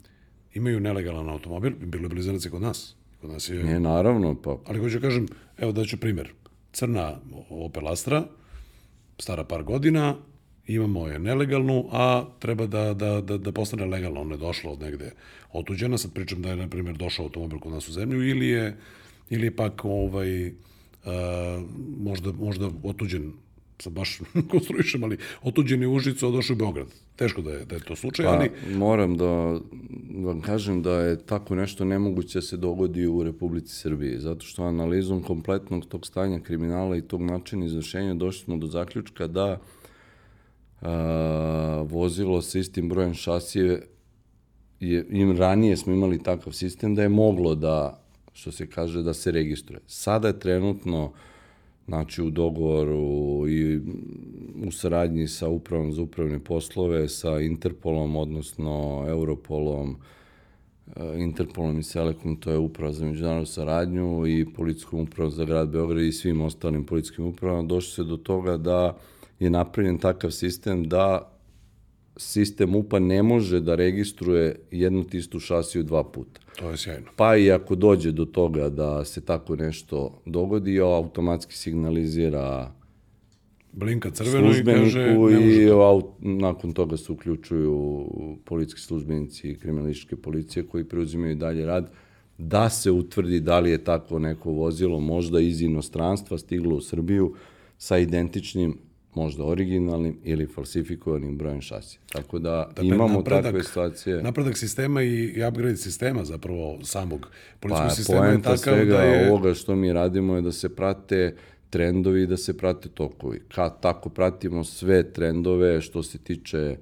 A: imaju nelegalan automobil, bilo je blizanac kod nas. Kod nas je...
B: Nije, naravno, pa...
A: Ali hoću da kažem, evo daću primer. Crna Opel Astra, stara par godina, imamo je nelegalnu, a treba da, da, da, da postane legalno. Ona je došla od negde otuđena, sad pričam da je, na primjer, došao automobil kod nas u zemlju, ili je, ili je pak ovaj, a, možda, možda otuđen sad baš konstruišem, ali otuđen je Užicu, a došao u Beograd. Teško da je, da je to slučaj,
B: pa,
A: ali...
B: Moram da vam kažem da je tako nešto nemoguće da se dogodi u Republici Srbiji, zato što analizom kompletnog tog stanja kriminala i tog načina izvršenja došli smo do zaključka da vozilo sa istim brojem šasije je, im ranije smo imali takav sistem da je moglo da, što se kaže, da se registruje. Sada je trenutno znači u dogovoru i u saradnji sa upravom za upravne poslove, sa Interpolom, odnosno Europolom, Interpolom i Selekom, to je uprava za međunarodnu saradnju i policijskom upravom za grad Beograd i svim ostalim policijskim upravama, došli se do toga da je napravljen takav sistem da sistem UPA ne može da registruje jednu tistu šasiju dva puta.
A: To je sjajno.
B: Pa i ako dođe do toga da se tako nešto dogodi, automatski signalizira
A: Blinka crveno i kaže
B: i aut, nakon toga se uključuju policijski službenici i kriminalističke policije koji preuzimaju dalje rad da se utvrdi da li je tako neko vozilo možda iz inostranstva stiglo u Srbiju sa identičnim možda originalnim ili falsifikovanim brojem šasija. Tako da dakle, imamo napredak, takve situacije.
A: Napredak sistema i, upgrade sistema zapravo samog policijskog pa, sistema je takav svega da je...
B: ovoga što mi radimo je da se prate trendovi i da se prate tokovi. Kad tako pratimo sve trendove što se tiče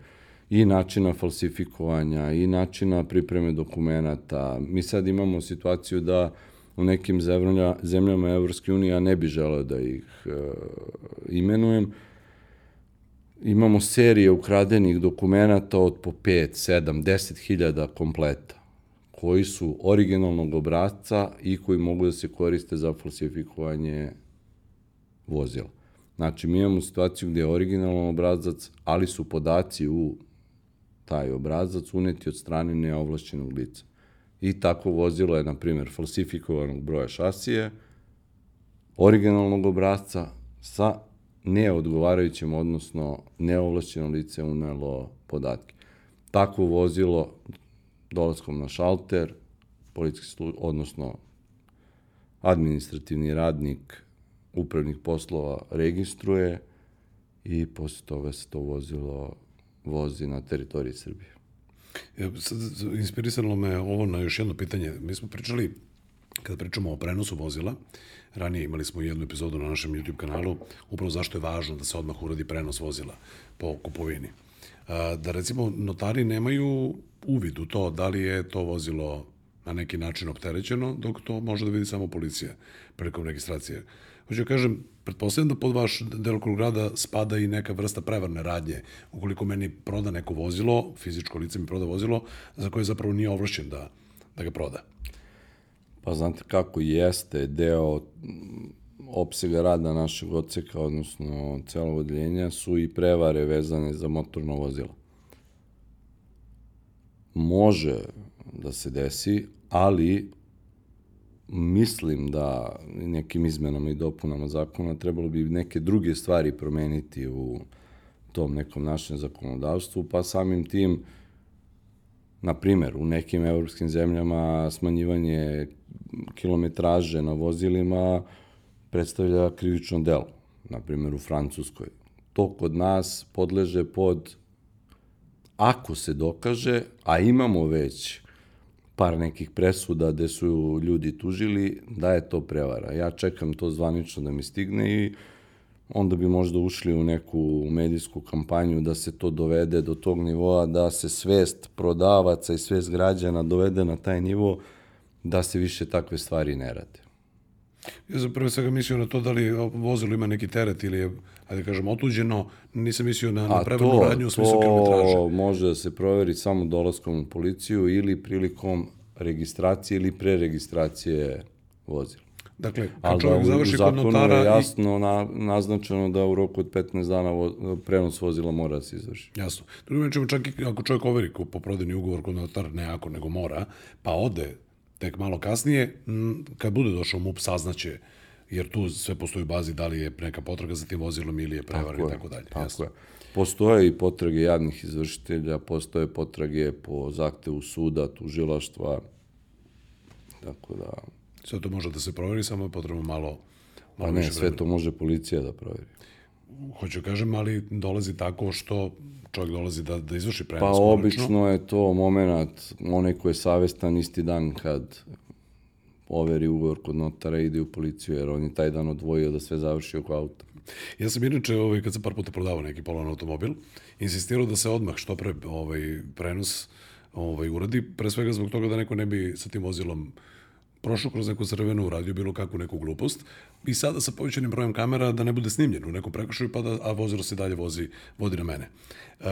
B: i načina falsifikovanja i načina pripreme dokumenta. Mi sad imamo situaciju da u nekim zemlja, zemljama Evropske unije, ja ne bi želeo da ih e, imenujem, imamo serije ukradenih dokumenta od po 5, 7, 10 hiljada kompleta koji su originalnog obrazca i koji mogu da se koriste za falsifikovanje vozila. Znači, mi imamo situaciju gdje je originalan obrazac, ali su podaci u taj obrazac uneti od strane neovlašćenog lica. I tako vozilo je, na primjer, falsifikovanog broja šasije, originalnog obrazca sa neodgovarajućim, odnosno neovlašćeno lice unelo podatke. Takvo vozilo dolaskom na šalter, policijski slu, odnosno administrativni radnik upravnih poslova registruje i posle toga se to vozilo vozi na teritoriji Srbije.
A: Ja, sad, inspirisalo me ovo na još jedno pitanje. Mi smo pričali, kada pričamo o prenosu vozila, ranije imali smo jednu epizodu na našem YouTube kanalu, upravo zašto je važno da se odmah uradi prenos vozila po kupovini. Da recimo notari nemaju uvid u to da li je to vozilo na neki način opterećeno, dok to može da vidi samo policija prilikom registracije. Hoću da kažem, pretpostavljam da pod vaš delokrug rada spada i neka vrsta prevarne radnje. Ukoliko meni proda neko vozilo, fizičko lice mi proda vozilo, za koje zapravo nije ovlašćen da, da ga proda.
B: Pa znate kako jeste deo opsega rada našeg odseka, odnosno celog odeljenja, su i prevare vezane za motorno vozilo. Može da se desi, ali mislim da nekim izmenama i dopunama zakona trebalo bi neke druge stvari promeniti u tom nekom našem zakonodavstvu, pa samim tim, na primer, u nekim evropskim zemljama smanjivanje kilometraže na vozilima predstavlja krivično delo, na primer u Francuskoj. To kod nas podleže pod, ako se dokaže, a imamo već par nekih presuda gde su ljudi tužili, da je to prevara. Ja čekam to zvanično da mi stigne i onda bi možda ušli u neku medijsku kampanju da se to dovede do tog nivoa, da se svest prodavaca i svest građana dovede na taj nivo da se više takve stvari ne rade.
A: Ja sam prvo svega mislio na to da li vozilo ima neki teret ili je, ajde da kažem, otuđeno, nisam mislio na, na prevrnu radnju u smislu kilometraže.
B: to može da se proveri samo dolaskom u policiju ili prilikom registracije ili preregistracije vozila.
A: Dakle, kad Ali čovjek da, završi kod notara...
B: je jasno na, naznačeno da u roku od 15 dana vo, prenos vozila mora da se izvrši.
A: Jasno. Drugim rečima, čak i ako čovjek overi po prodajni ugovor kod notara, ne ako, nego mora, pa ode tek malo kasnije, kad bude došao MUP, saznaće, jer tu sve postoji u bazi da li je neka potraga za tim vozilom ili je prevar i tako dalje.
B: Tako Jasno. je. Postoje i potrage jadnih izvršitelja, postoje potrage po zahtevu suda, tužilaštva, tako da...
A: Sve to može da se proveri, samo je potrebno malo,
B: malo pa ne, sve to može policija da proveri.
A: Hoću da kažem, ali dolazi tako što čovjek dolazi da, da izvrši prenos.
B: Pa obično je to moment, onaj ko je savestan isti dan kad overi ugovor kod notara ide u policiju, jer on je taj dan odvojio da sve završi oko auta.
A: Ja sam inače, ovaj, kad sam par puta prodavao neki polovan automobil, insistirao da se odmah što pre ovaj, prenos ovaj, uradi, pre svega zbog toga da neko ne bi sa tim vozilom prošao kroz neku crvenu, uradio bilo kakvu neku glupost i sada sa povećanim brojem kamera da ne bude snimljen u nekom prekršaju, pa da, a vozilo se dalje vozi, vodi na mene. E,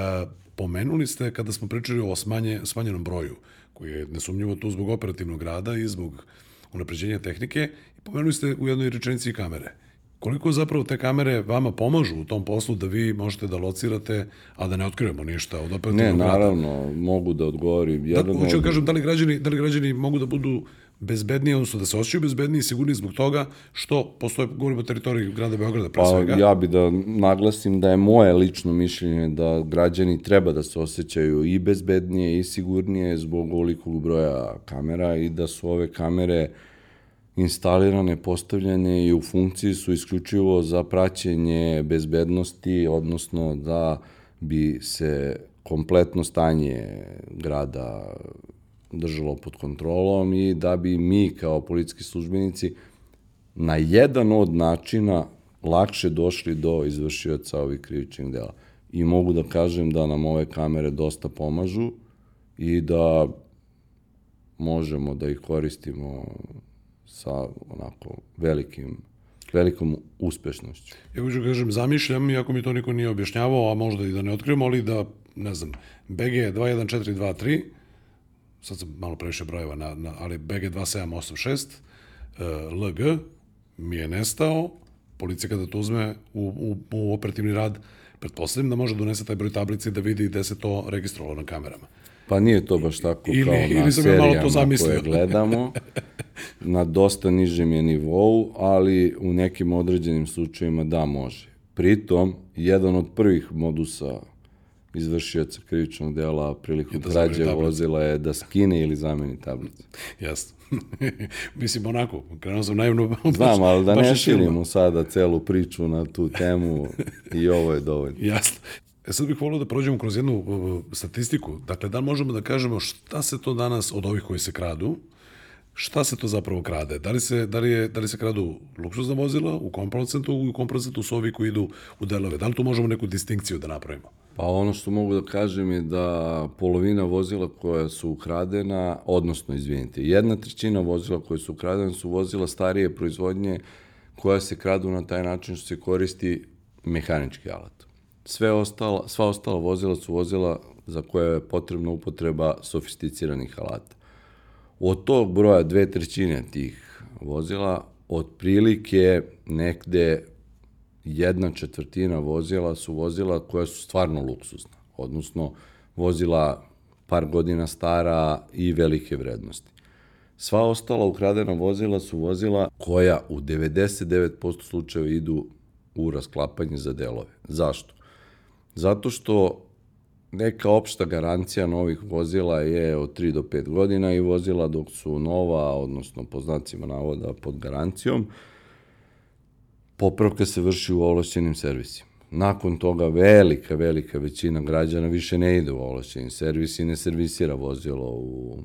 A: pomenuli ste kada smo pričali o smanje, smanjenom broju, koji je nesumnjivo tu zbog operativnog rada i zbog unapređenja tehnike, i pomenuli ste u jednoj rečenici kamere. Koliko zapravo te kamere vama pomažu u tom poslu da vi možete da locirate, a da ne otkrivamo ništa od operativnog
B: rada? Ne, naravno, rada? mogu da odgovorim.
A: Da, hoću da kažem, da li, građani, da li građani mogu da budu bezbedniji, odnosno da se osjećaju bezbedniji i sigurni zbog toga što postoje, govorimo o teritoriji grada Beograda pre pa, svega.
B: Ja bi da naglasim da je moje lično mišljenje da građani treba da se osjećaju i bezbednije i sigurnije zbog ovolikog broja kamera i da su ove kamere instalirane, postavljene i u funkciji su isključivo za praćenje bezbednosti, odnosno da bi se kompletno stanje grada držalo pod kontrolom i da bi mi kao policijski službenici na jedan od načina lakše došli do izvršioca ovih krivičnih dela. I mogu da kažem da nam ove kamere dosta pomažu i da možemo da ih koristimo sa onako velikim velikom uspešnošću.
A: Ja hoću kažem, zamišljam, iako mi to niko nije objašnjavao, a možda i da ne otkrijemo, ali da, ne znam, BG 21423, sad sam malo previše brojeva, na, na, ali BG 2786, uh, LG mi je nestao, policija kada to uzme u, u, u operativni rad, pretpostavljam da može da donese taj broj tablice i da vidi gde se to registrovalo na kamerama.
B: Pa nije to baš tako
A: Ili-
B: kao
A: ili
B: na
A: ja malo to
B: serijama koje gledamo. Na dosta nižem je nivou, ali u nekim određenim slučajima da može. Pritom, jedan od prvih modusa izvršioca krivičnog dela prilikom
A: da
B: krađe vozila je da skine ili zameni tablicu.
A: Jasno. Mislim, onako, krenuo sam naivno.
B: Znam, ali da ne širimo sada celu priču na tu temu i ovo je dovoljno.
A: Jasno. E sad bih volio da prođemo kroz jednu uh, statistiku. Dakle, da možemo da kažemo šta se to danas od ovih koji se kradu, šta se to zapravo krade? Da li se, da li je, da li se kradu luksuzna vozila, u kom procentu, u kom procentu su ovi koji idu u delove? Da li tu možemo neku distinkciju da napravimo?
B: Pa ono što mogu da kažem je da polovina vozila koja su ukradena, odnosno, izvinite, jedna trećina vozila koja su ukradena su vozila starije proizvodnje koja se kradu na taj način što se koristi mehanički alat. Sve ostala, sva ostala vozila su vozila za koje je potrebna upotreba sofisticiranih alata. Od tog broja dve trećine tih vozila, otprilike negde jedna četvrtina vozila su vozila koja su stvarno luksuzna, odnosno vozila par godina stara i velike vrednosti. Sva ostala ukradena vozila su vozila koja u 99% slučajeva idu u rasklapanje za delove. Zašto? Zato što neka opšta garancija novih vozila je od 3 do 5 godina i vozila dok su nova, odnosno po znacima navoda pod garancijom, popravka se vrši u ovlašćenim servisima. Nakon toga velika, velika većina građana više ne ide u ovlašćeni servis i ne servisira vozilo u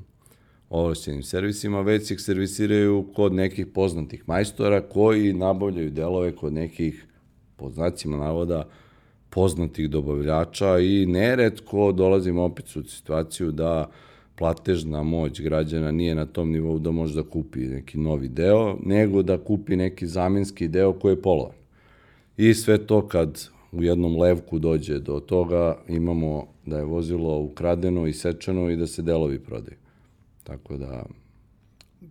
B: ovlašćenim servisima, već ih servisiraju kod nekih poznatih majstora koji nabavljaju delove kod nekih, po znacima navoda, poznatih dobavljača i neretko dolazimo opet u situaciju da platežna moć građana nije na tom nivou da može da kupi neki novi deo, nego da kupi neki zamenski deo koji je polovan. I sve to kad u jednom levku dođe do toga, imamo da je vozilo ukradeno i sečeno i da se delovi prodaju. Tako da,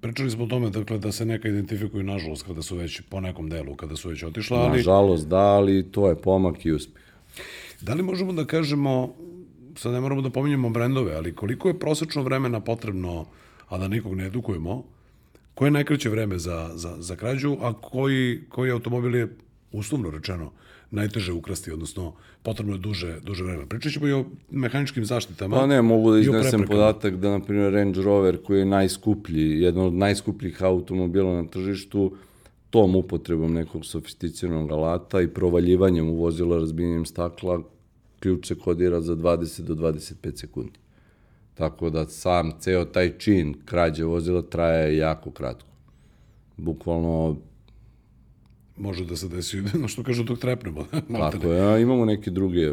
A: Pričali smo o tome, dakle, da se neka identifikuju, nažalost, kada su već po nekom delu, kada su već otišla, ali...
B: nažalost da, ali to je pomak i uspeh.
A: Da li možemo da kažemo, sad ne moramo da pominjemo brendove, ali koliko je prosečno vremena potrebno, a da nikog ne edukujemo, koje je najkraće vreme za, za, za krađu, a koji, koji automobil je, uslovno rečeno, najteže ukrasti, odnosno potrebno je duže, duže vreme. Pričat ćemo i o mehaničkim zaštitama.
B: Pa ne, mogu da iznesem podatak da, na primjer, Range Rover, koji je najskuplji, jedan od najskupljih automobila na tržištu, tom upotrebom nekog sofisticiranog alata i provaljivanjem u vozilo razbijanjem stakla, ključ se kodira za 20 do 25 sekundi. Tako da sam ceo taj čin krađe vozila traje jako kratko. Bukvalno,
A: Može da se desi, no što kažu, dok trepnemo.
B: tako je. A imamo neke druge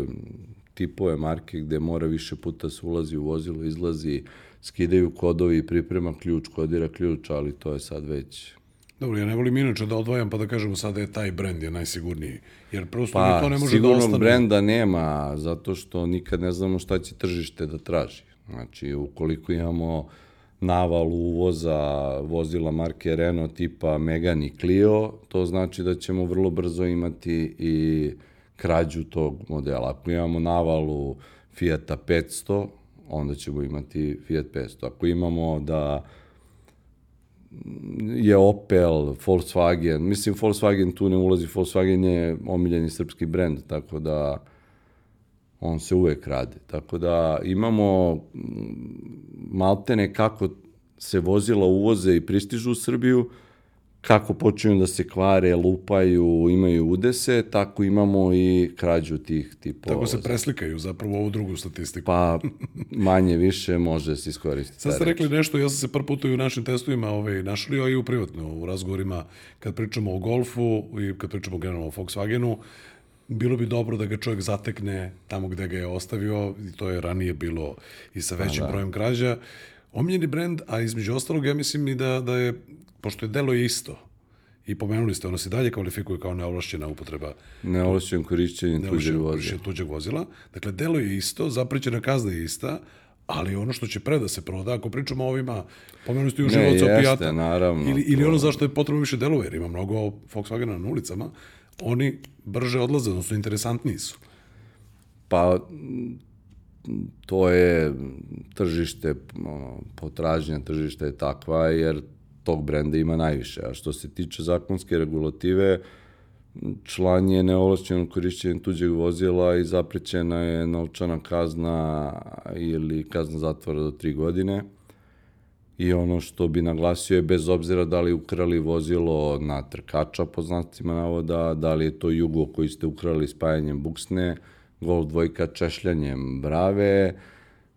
B: tipove marke gde mora više puta se ulazi u vozilo, izlazi, skidaju kodovi, priprema ključ, kodira ključ, ali to je sad već
A: Dobro, ja ne volim inače da odvajam pa da kažemo sada je taj brend je najsigurniji. Jer prosto
B: Pa,
A: to ne može da
B: sigurnog
A: ostane.
B: brenda nema, zato što nikad ne znamo šta će tržište da traži. Znači, ukoliko imamo naval uvoza vozila marke Renault tipa Megane i Clio, to znači da ćemo vrlo brzo imati i krađu tog modela. Ako imamo navalu Fiata 500, onda ćemo imati Fiat 500. Ako imamo da je Opel, Volkswagen, mislim Volkswagen tu ne ulazi, Volkswagen je omiljeni srpski brend, tako da on se uvek radi. Tako da imamo maltene kako se vozila uvoze i pristižu u Srbiju, kako počinju da se kvare, lupaju, imaju udese, tako imamo i krađu tih tipova.
A: Tako se preslikaju zapravo ovu drugu statistiku.
B: Pa manje više može se iskoristiti.
A: Sad ste rekli nešto, ja sam se par puta i u našim testovima ovaj, našli, a i u privatno, u razgovorima, kad pričamo o Golfu i kad pričamo generalno o Volkswagenu, bilo bi dobro da ga čovjek zatekne tamo gde ga je ostavio, i to je ranije bilo i sa većim brojem krađa. Omiljeni brend, a između ostalog, ja mislim i da, da je, pošto je delo isto, i pomenuli ste, ono se dalje kvalifikuje kao neovlašćena upotreba
B: Neovlašćen korišćenje tuđeg vozila.
A: korišćenje tuđeg vozila. Dakle, delo je isto, zaprećena kazna je ista, ali ono što će pre da se proda, ako pričamo o ovima, pomenuli ste i u
B: Ne,
A: život
B: jeste,
A: opijata,
B: naravno,
A: ili, ili ono zašto je potrebno više delova, jer ima mnogo Volkswagena na ulicama, oni brže odlaze, odnosno interesantniji su.
B: Pa to je tržište, ono, potražnja tržišta je takva jer tog brenda ima najviše. A što se tiče zakonske regulative, član je neovlašćeno korišćenje tuđeg vozila i zaprećena je novčana kazna ili kazna zatvora do tri godine. I ono što bi naglasio je bez obzira da li ukrali vozilo na trkača po znacima navoda, da li je to jugo koji ste ukrali spajanjem buksne, Golf dvojka češljanjem brave,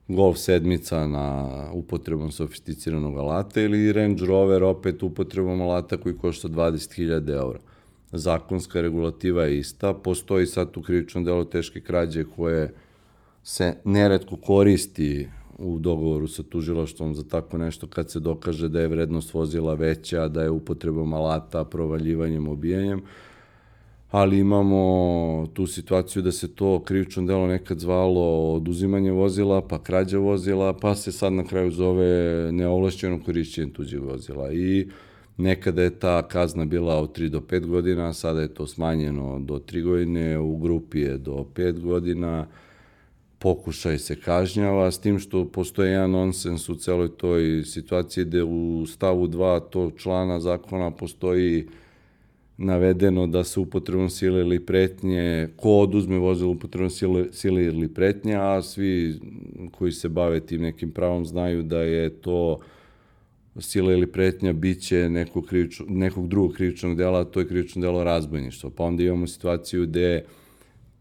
B: Golf sedmica na upotrebom sofisticiranog alata ili Range Rover opet upotrebom alata koji košta 20.000 eura. Zakonska regulativa je ista, postoji sad u krivičnom delu teške krađe koje se neretko koristi u dogovoru sa tužilaštvom za tako nešto kad se dokaže da je vrednost vozila veća, da je upotrebom alata, provaljivanjem, obijanjem ali imamo tu situaciju da se to krivično delo nekad zvalo oduzimanje vozila, pa krađa vozila, pa se sad na kraju zove neovlašćeno korišćenje tuđeg vozila. I nekada je ta kazna bila od 3 do 5 godina, sada je to smanjeno do 3 godine, u grupi je do 5 godina, pokušaj se kažnjava, s tim što postoje jedan nonsens u celoj toj situaciji gde u stavu 2 tog člana zakona postoji navedeno da se upotrebom sile ili pretnje, ko oduzme vozilo upotrebom sile, sile ili pretnje, a svi koji se bave tim nekim pravom znaju da je to sila ili pretnja biće nekog, krivično, nekog drugog krivičnog dela, a to je krivično delo razbojništva. Pa onda imamo situaciju gde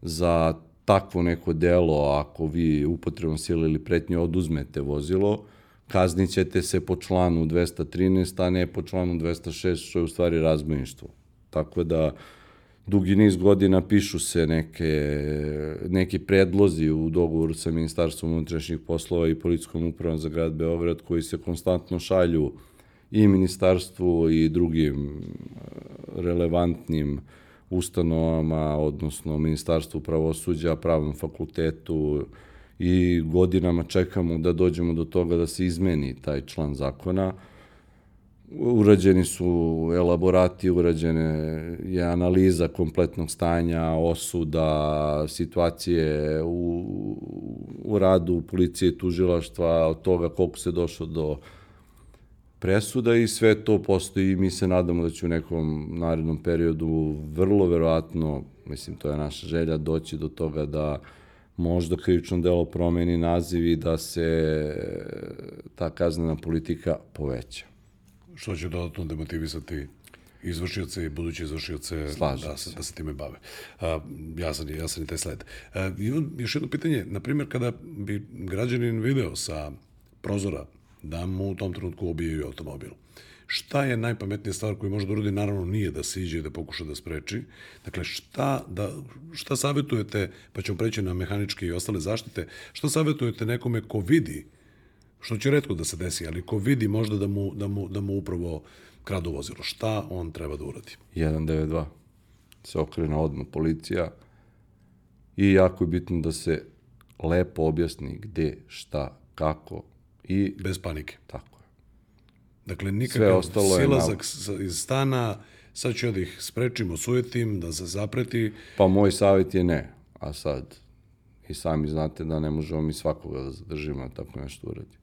B: za takvo neko delo, ako vi upotrebom sile ili pretnje oduzmete vozilo, kaznit ćete se po članu 213, a ne po članu 206, što je u stvari razbojništvo. Tako da dugi niz godina pišu se neke, neki predlozi u dogovoru sa Ministarstvom unutrašnjih poslova i Policijskom upravom za grad Beograd koji se konstantno šalju i ministarstvu i drugim e, relevantnim ustanovama, odnosno Ministarstvu pravosuđa, pravnom fakultetu i godinama čekamo da dođemo do toga da se izmeni taj član zakona urađeni su elaborati, urađene je analiza kompletnog stanja, osuda, situacije u, u radu policije, tužilaštva, od toga koliko se došlo do presuda i sve to postoji i mi se nadamo da će u nekom narednom periodu vrlo verovatno, mislim to je naša želja, doći do toga da možda krivično delo promeni naziv i da se ta kaznena politika poveća
A: što će dodatno demotivisati izvršioce i buduće izvršioce da, se, da se time bave. A, ja, sam, ja sam i taj sled. A, imam još jedno pitanje. Naprimjer, kada bi građanin video sa prozora da mu u tom trenutku obijaju automobil, šta je najpametnija stvar koju može da uradi, naravno nije da se iđe i da pokuša da spreči. Dakle, šta, da, šta savjetujete, pa ćemo preći na mehaničke i ostale zaštite, šta savjetujete nekome ko vidi što će redko da se desi, ali ko vidi možda da mu, da mu, da mu upravo kradu vozilo, šta on treba da uradi?
B: 192. Se okrene odmah policija i jako je bitno da se lepo objasni gde, šta, kako i...
A: Bez panike.
B: Tako je.
A: Dakle, nikakav silazak na... iz stana, sad ću ja da ih sprečim, osujetim, da se zapreti.
B: Pa moj savjet je ne, a sad i sami znate da ne možemo mi svakoga da zadržimo tako nešto uradi.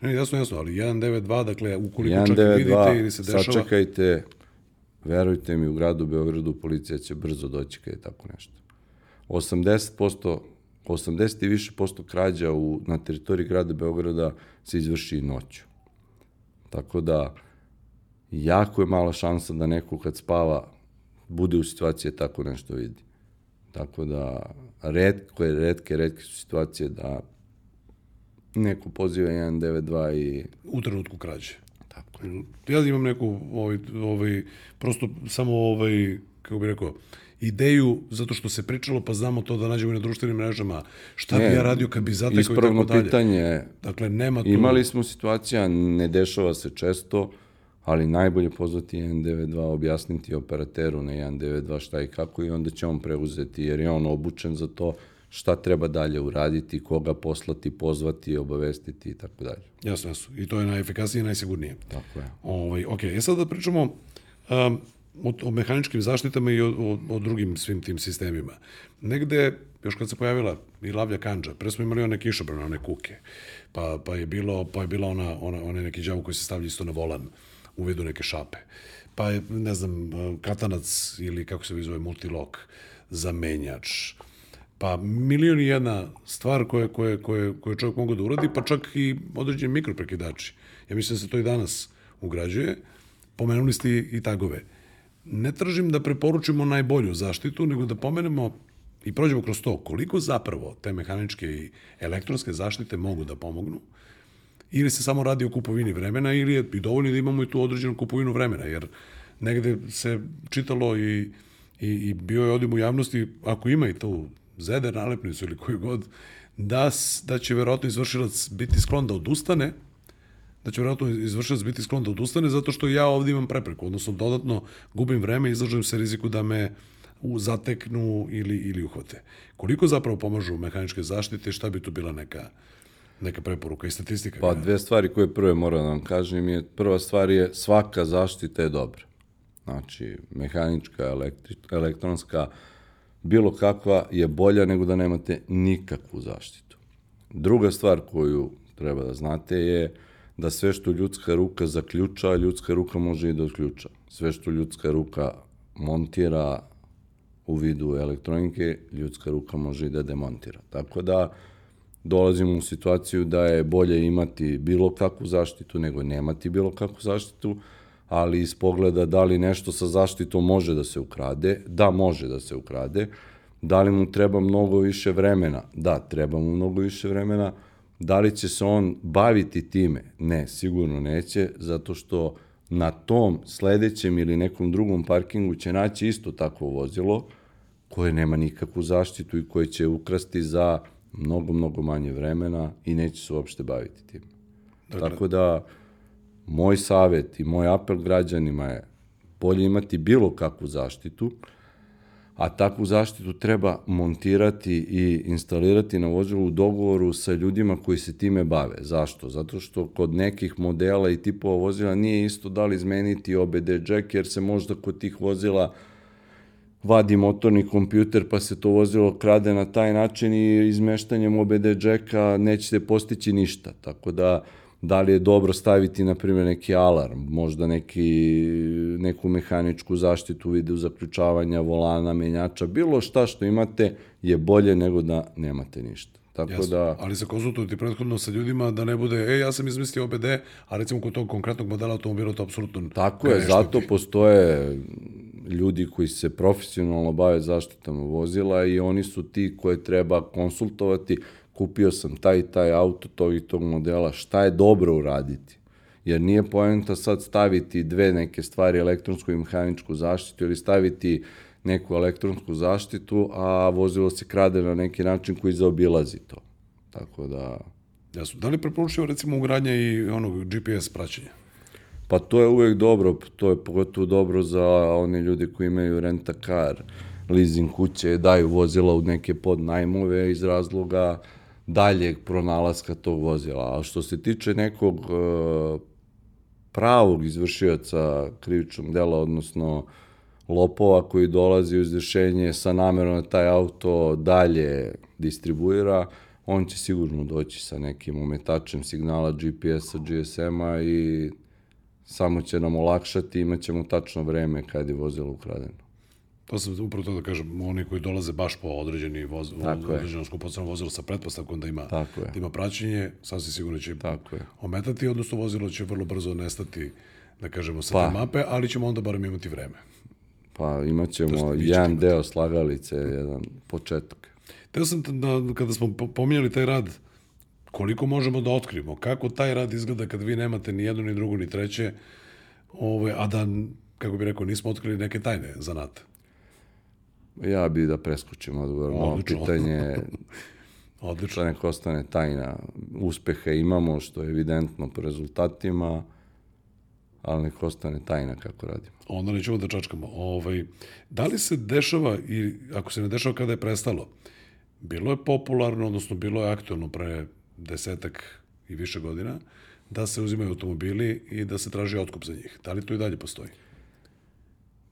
A: Ne, jasno, jasno, ali 192, dakle, ukoliko 192, čak vidite ili se dešava...
B: Sačekajte, verujte mi, u gradu Beogradu policija će brzo doći kada je tako nešto. 80%, 80 i više posto krađa u, na teritoriji grada Beograda se izvrši i noću. Tako da, jako je mala šansa da neko kad spava bude u situaciji da tako nešto vidi. Tako da, redko je, redke, redke su situacije da neko poziva 192 i...
A: U trenutku krađe. Tako je. Ja imam neku, ovaj, ovaj, prosto samo, ovaj, kako bih rekao, ideju, zato što se pričalo, pa znamo to da nađemo i na društvenim mrežama, šta ne, bi ja radio kad bi zatekao i tako dalje.
B: pitanje,
A: dakle, nema tu...
B: Imali smo situacija, ne dešava se često, ali najbolje pozvati 192, objasniti operateru na 192 šta i kako i onda će on preuzeti, jer je on obučen za to, šta treba dalje uraditi, koga poslati, pozvati, obavestiti i tako dalje.
A: Jasno, jasno. I to je najefikasnije i najsigurnije.
B: Tako je.
A: Ovaj, ok, je sad da pričamo, um, o, o mehaničkim zaštitama i o, o, o drugim svim tim sistemima. Negde, još kad se pojavila i lavlja kanđa, pre smo imali one kišobrane, one kuke, pa, pa je bilo, pa je bila ona, ona, one neki đavo koji se stavlja isto na volan u vidu neke šape. Pa je, ne znam, katanac ili kako se zove multilok za menjač. Pa milion i jedna stvar koje, koje, koje, koje čovjek mogu da uradi, pa čak i određeni mikroprekidači. Ja mislim da se to i danas ugrađuje. Pomenuli ste i tagove ne tražim da preporučimo najbolju zaštitu, nego da pomenemo i prođemo kroz to koliko zapravo te mehaničke i elektronske zaštite mogu da pomognu, ili se samo radi o kupovini vremena, ili je i dovoljno da imamo i tu određenu kupovinu vremena, jer negde se čitalo i, i, i bio je odim u javnosti, ako ima i tu zeder nalepnicu ili koju god, da, da će verovatno izvršilac biti sklon da odustane, da će vjerojatno izvršilac biti sklon da odustane zato što ja ovdje imam prepreku, odnosno dodatno gubim vreme i izlažem se riziku da me u zateknu ili, ili uhvate. Koliko zapravo pomažu mehaničke zaštite, šta bi tu bila neka, neka preporuka i statistika?
B: Pa dve stvari koje prve moram da vam kažem je, prva stvar je svaka zaštita je dobra. Znači, mehanička, elektri, elektronska, bilo kakva je bolja nego da nemate nikakvu zaštitu. Druga stvar koju treba da znate je da sve što ljudska ruka zaključa, ljudska ruka može i da odključa. Sve što ljudska ruka montira u vidu elektronike, ljudska ruka može i da demontira. Tako da dolazimo u situaciju da je bolje imati bilo kakvu zaštitu nego nemati bilo kakvu zaštitu, ali iz pogleda da li nešto sa zaštitom može da se ukrade, da može da se ukrade, da li mu treba mnogo više vremena, da treba mu mnogo više vremena, Da li će se on baviti time? Ne, sigurno neće, zato što na tom sledećem ili nekom drugom parkingu će naći isto takvo vozilo koje nema nikakvu zaštitu i koje će ukrasti za mnogo, mnogo manje vremena i neće se uopšte baviti tim. Dakle. Tako da, moj savet i moj apel građanima je bolje imati bilo kakvu zaštitu, a takvu zaštitu treba montirati i instalirati na vozilu u dogovoru sa ljudima koji se time bave. Zašto? Zato što kod nekih modela i tipova vozila nije isto da li izmeniti OBD jack, jer se možda kod tih vozila vadi motorni kompjuter pa se to vozilo krade na taj način i izmeštanjem OBD jacka nećete postići ništa. Tako da da li je dobro staviti, na primjer, neki alarm, možda neki, neku mehaničku zaštitu u vidu zaključavanja volana, menjača, bilo šta što imate je bolje nego da nemate ništa.
A: Tako Jasno. da... Ali se konsultujete prethodno sa ljudima da ne bude, e, ja sam izmislio OBD, a recimo kod tog konkretnog modela automobila to apsolutno...
B: Tako je, zato postoje ljudi koji se profesionalno bave zaštitom vozila i oni su ti koje treba konsultovati, kupio sam taj i taj auto tog i tog modela, šta je dobro uraditi? Jer nije poenta sad staviti dve neke stvari, elektronsku i mehaničku zaštitu ili staviti neku elektronsku zaštitu, a vozilo se krade na neki način koji zaobilazi to. Tako da...
A: Jasno. Da li preporučio recimo ugradnje i onog GPS praćenja?
B: Pa to je uvek dobro, to je pogotovo dobro za one ljudi koji imaju renta car, leasing kuće, daju vozila u neke podnajmove iz razloga daljeg pronalaska tog vozila. A što se tiče nekog e, pravog izvršioca krivičnog dela, odnosno lopova koji dolazi u izvršenje sa namerom da taj auto dalje distribuira, on će sigurno doći sa nekim umetačem signala GPS-a, GSM-a i samo će nam olakšati, imat ćemo tačno vreme kad je vozilo ukradeno.
A: To sam upravo to da kažem, oni koji dolaze baš po određeni voz, određeno skupoceno vozilo sa pretpostavkom da ima, Tako da ima praćenje, sasvim sigurno će Tako je. ometati, odnosno vozilo će vrlo brzo nestati, da kažemo, sa pa. te mape, ali ćemo onda barem imati vreme.
B: Pa imat ćemo jedan deo slagalice, jedan početak.
A: Teo sam da, kada smo pominjali taj rad, koliko možemo da otkrijemo, kako taj rad izgleda kad vi nemate ni jedno, ni drugo, ni treće, ove, a da, kako bi rekao, nismo otkrili neke tajne zanate.
B: Ja bi da preskočim odgovor na ovo pitanje.
A: Odlično.
B: Da neko ostane tajna. Uspehe imamo, što je evidentno po rezultatima, ali neko ostane tajna kako radimo.
A: Onda nećemo da čačkamo. Ovaj, da li se dešava, i ako se ne dešava kada je prestalo, bilo je popularno, odnosno bilo je aktualno pre desetak i više godina, da se uzimaju automobili i da se traži otkup za njih. Da li to i dalje postoji?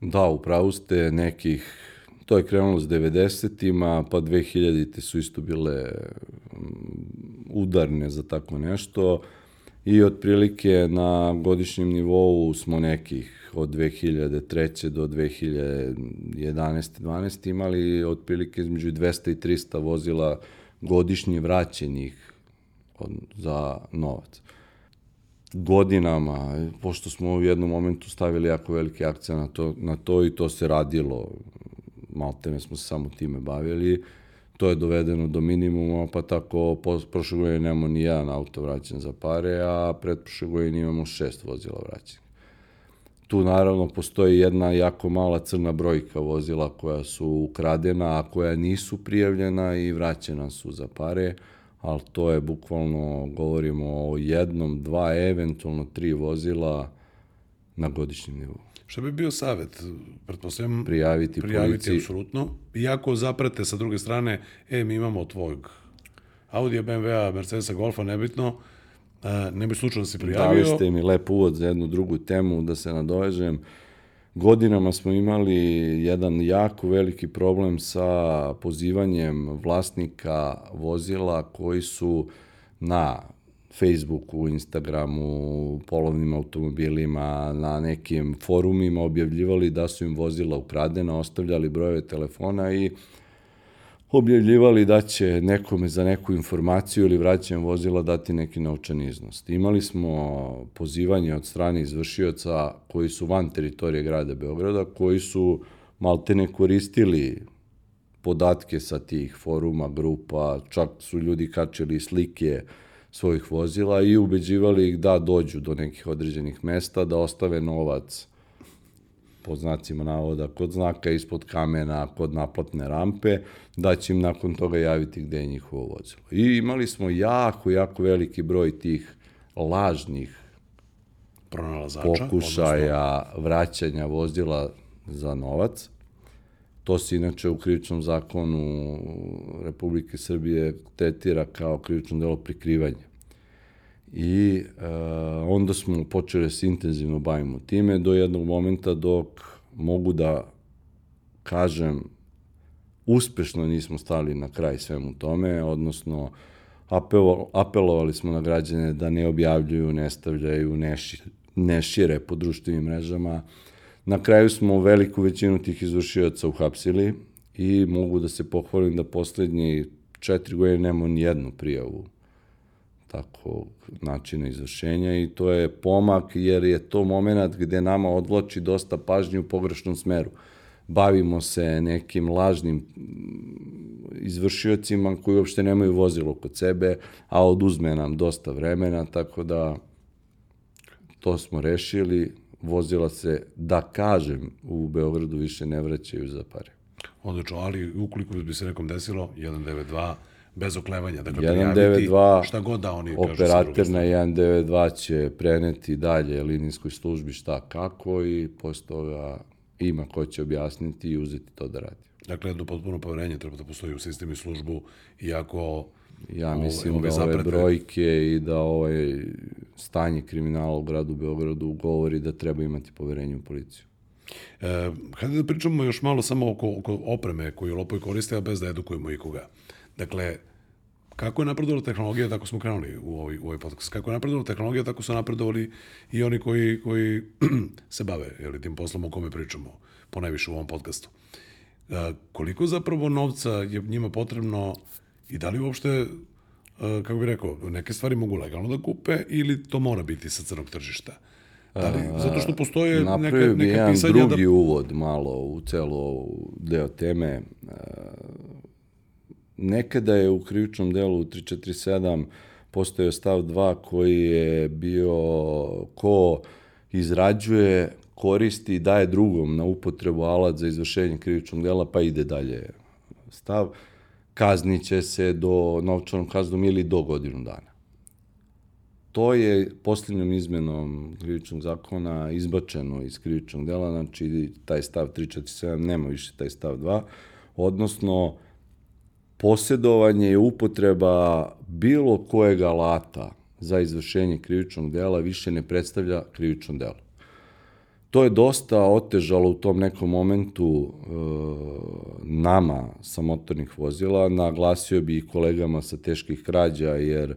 B: Da, upravo ste nekih, to je krenulo s 90-ima, pa 2000-te su isto bile mm, udarne za tako nešto i otprilike na godišnjem nivou smo nekih od 2003. do 2011. 12. imali otprilike između 200 i 300 vozila godišnje vraćenih za novac. Godinama, pošto smo u jednom momentu stavili jako veliki akcija na to, na to i to se radilo, maltene smo se samo time bavili, to je dovedeno do minimuma, pa tako prošle godine nemamo ni jedan auto vraćen za pare, a pretprošle godine imamo šest vozila vraćenih. Tu naravno postoji jedna jako mala crna brojka vozila koja su ukradena, a koja nisu prijavljena i vraćena su za pare, ali to je bukvalno, govorimo o jednom, dva, eventualno tri vozila na godišnjem nivou.
A: Šta bi bio savet? Pretpostavljam
B: Prijaviti,
A: prijaviti
B: policiji.
A: apsolutno. Iako zaprate sa druge strane, e, mi imamo tvojeg Audija, BMW-a, Mercedesa, Golfa, nebitno, a, ne bi slučajno da si prijavio.
B: Dali ste mi lep uvod za jednu drugu temu da se nadovežem. Godinama smo imali jedan jako veliki problem sa pozivanjem vlasnika vozila koji su na Facebooku, Instagramu, polovnim automobilima, na nekim forumima objavljivali da su im vozila ukradena, ostavljali brojeve telefona i objavljivali da će nekome za neku informaciju ili vraćanje vozila dati neki novčani iznos. Imali smo pozivanje od strane izvršioca koji su van teritorije grada Beograda, koji su maltene koristili podatke sa tih foruma, grupa, čak su ljudi kačili slike svojih vozila i ubeđivali ih da dođu do nekih određenih mesta, da ostave novac pod znacima navoda, kod znaka ispod kamena, kod naplatne rampe, da će im nakon toga javiti gde je njihovo vozilo. I imali smo jako, jako veliki broj tih lažnih
A: pronalazača. odnosno-
B: pokušaja vraćanja vozila za novac. To se inače u krivičnom zakonu Republike Srbije tretira kao krivično delo prikrivanja. I e, onda smo počeli da se intenzivno bavimo time do jednog momenta dok mogu da kažem uspešno nismo stali na kraj svemu tome, odnosno apelo, apelovali smo na građane da ne objavljuju, ne stavljaju, ne šire po društvenim mrežama. Na kraju smo veliku većinu tih izvršioca uhapsili i mogu da se pohvalim da poslednji četiri godine nemamo ni jednu prijavu takvog načina izvršenja i to je pomak jer je to moment gde nama odvlači dosta pažnje u pogrešnom smeru. Bavimo se nekim lažnim izvršiocima koji uopšte nemaju vozilo kod sebe, a oduzme nam dosta vremena, tako da to smo rešili. Vozila se, da kažem, u Beogradu više ne vraćaju za pare.
A: Odlično, ali ukoliko bi se nekom desilo, 192, bez oklevanja, dakle
B: 192,
A: prijaviti šta god da oni kažu
B: Operater na
A: strane.
B: 192 će preneti dalje linijskoj službi šta kako i posle toga ima ko će objasniti i uzeti to da radi.
A: Dakle, jedno potpuno poverenje treba da postoji u sistemu i službu, iako
B: Ja
A: ove-
B: mislim
A: ove
B: da ove
A: zaprete-
B: brojke i da ovaj stanje kriminala u gradu Beogradu govori da treba imati poverenje u policiju.
A: E, hajde da pričamo još malo samo oko, oko opreme koju lopovi koriste, a bez da edukujemo ikoga. Dakle, kako je napredovala tehnologija, tako smo krenuli u ovaj, u ovaj podcast. Kako je napredovala tehnologija, tako su napredovali i oni koji, koji se bave jeli, tim poslom o kome pričamo, ponajviše u ovom podcastu. E, koliko zapravo novca je njima potrebno i da li uopšte, e, kako bih rekao, neke stvari mogu legalno da kupe ili to mora biti sa crnog tržišta? Da li, zato što postoje neka,
B: Napravio bi
A: neka
B: jedan
A: pisanja
B: drugi
A: da...
B: uvod malo u celu ovu deo teme. E, Nekada je u krivičnom delu 347 postojao stav 2 koji je bio ko izrađuje, koristi i daje drugom na upotrebu alat za izvršenje krivičnog dela, pa ide dalje stav, kazniće se do novčanom kaznom ili do godinu dana. To je posljednjom izmenom krivičnog zakona izbačeno iz krivičnog dela, znači taj stav 347 nema više taj stav 2, odnosno posjedovanje i upotreba bilo kojeg alata za izvršenje krivičnog dela više ne predstavlja krivično delo. To je dosta otežalo u tom nekom momentu e, nama sa motornih vozila. Naglasio bi i kolegama sa teških krađa, jer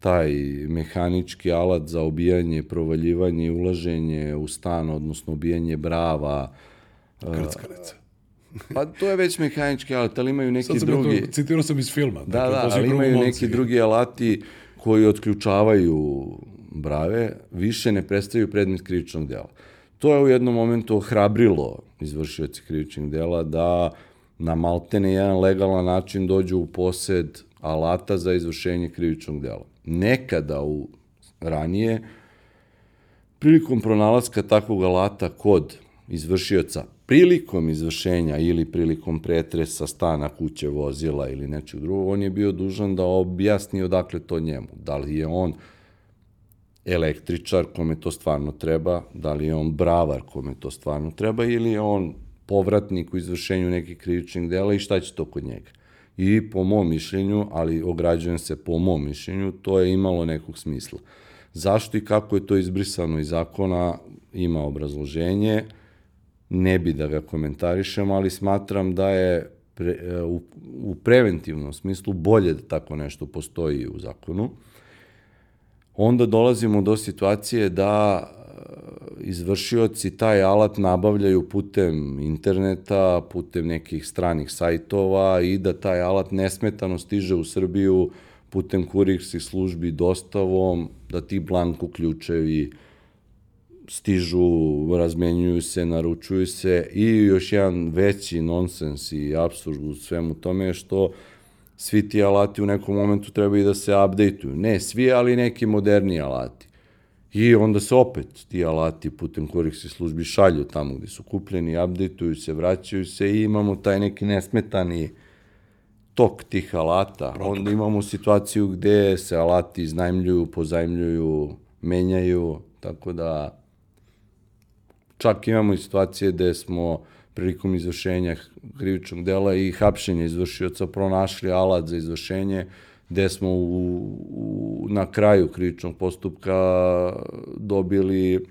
B: taj mehanički alat za obijanje, provaljivanje i ulaženje u stan, odnosno obijanje brava.
A: Krckalice.
B: Pa to je već mehanički alat, ali imaju neki
A: Sad sam
B: drugi...
A: To, citirao sam iz filma.
B: Da, dakle, da, ali imaju neki drugi alati koji otključavaju brave, više ne predstavljaju predmet krivičnog dela. To je u jednom momentu ohrabrilo izvršioci krivičnih dela da na maltene jedan legalan način dođu u posed alata za izvršenje krivičnog dela. Nekada u ranije, prilikom pronalaska takvog alata kod izvršioca, prilikom izvršenja ili prilikom pretresa stana, kuće, vozila ili nečeg drugog, on je bio dužan da objasni odakle to njemu. Da li je on električar kome to stvarno treba, da li je on bravar kome to stvarno treba ili je on povratnik u izvršenju nekih krivičnih dela i šta će to kod njega. I po mom mišljenju, ali ograđujem se po mom mišljenju, to je imalo nekog smisla. Zašto i kako je to izbrisano iz zakona, ima obrazloženje, ne bi da ga komentarišem, ali smatram da je pre, u, u preventivnom smislu bolje da tako nešto postoji u zakonu onda dolazimo do situacije da e, izvršioci taj alat nabavljaju putem interneta, putem nekih stranih sajtova i da taj alat nesmetano stiže u Srbiju putem kurirskih službi dostavom, da ti blanku ključevi stižu, razmenjuju se, naručuju se i još jedan veći nonsens i absurd u svemu tome je što uh, svi ti alati u nekom momentu trebaju da se updateuju. Ne svi, ali neki moderni alati. I onda se opet ti alati putem se službi šalju tamo gde su kupljeni, updateuju se, vraćaju se i imamo taj neki nesmetani tok tih alata. Protok. Onda imamo situaciju gde se alati iznajmljuju, pozajmljuju, menjaju, tako da čak imamo i situacije gde smo prilikom izvršenja krivičnog dela i hapšenja izvršioca pronašli alat za izvršenje gde smo u, u, na kraju krivičnog postupka dobili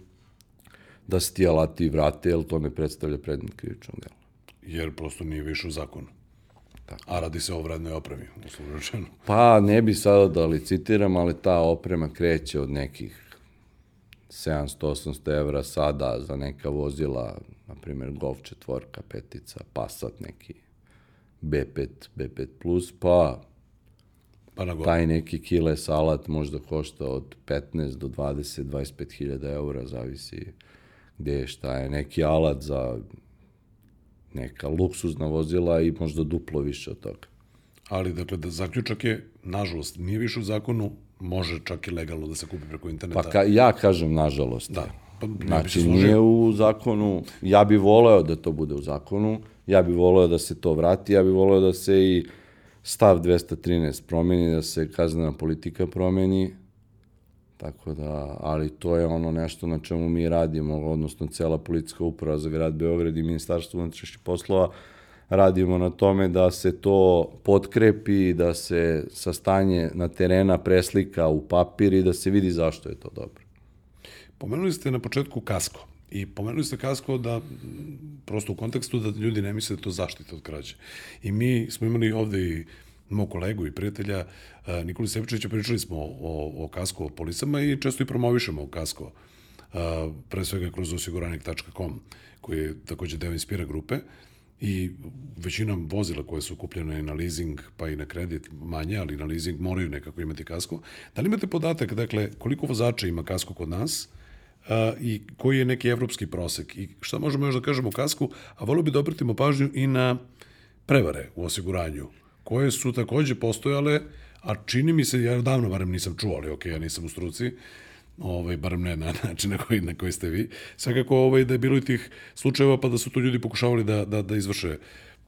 B: da se ti alati vrate, jer to ne predstavlja predmet krivičnog dela.
A: Jer prosto nije više u zakonu. Tako. A radi se o vrednoj opremi, uslovno rečeno.
B: Pa ne bi sada da licitiram, ali ta oprema kreće od nekih 700-800 evra sada za neka vozila na primjer Golf četvorka, petica, Passat neki B5, B5+, plus, pa pa na taj neki kile salat možda košta od 15 do 20, 25 hiljada eura, zavisi gde je šta je. Neki alat za neka luksuzna vozila i možda duplo više od toga.
A: Ali, dakle, da zaključak je, nažalost, nije više u zakonu, može čak i legalno da se kupi preko interneta.
B: Pa ka, ja kažem nažalost. Da. Pa, znači, nije u zakonu, ja bih voleo da to bude u zakonu, ja bih voleo da se to vrati, ja bih voleo da se i stav 213 promeni, da se kaznena politika promeni, tako da, ali to je ono nešto na čemu mi radimo, odnosno cela policijska uprava za grad Beograd i Ministarstvo unutrašnjih poslova, radimo na tome da se to potkrepi, da se sa stanje na terena preslika u papir i da se vidi zašto je to dobro.
A: Pomenuli ste na početku kasko. I pomenuli ste kasko da, prosto u kontekstu da ljudi ne misle da to zaštita od krađe. I mi smo imali ovde i mog kolegu i prijatelja Nikoli Sevčevića, pričali smo o, o kasko o policama i često i promovišemo kasko, pre svega kroz osiguranik.com, koji je takođe deo Inspira grupe i većina vozila koje su kupljene na leasing pa i na kredit manje, ali na leasing moraju nekako imati kasko. Da li imate podatak, dakle, koliko vozača ima kasko kod nas, i koji je neki evropski prosek i šta možemo još da kažemo kasku, a volio bi da obratimo pažnju i na prevare u osiguranju, koje su takođe postojale, a čini mi se, ja davno barem nisam čuo, ali ok, ja nisam u struci, ovaj, barem ne na način na koji, na koji ste vi. Svakako ovaj, da je bilo i tih slučajeva pa da su tu ljudi pokušavali da, da, da izvrše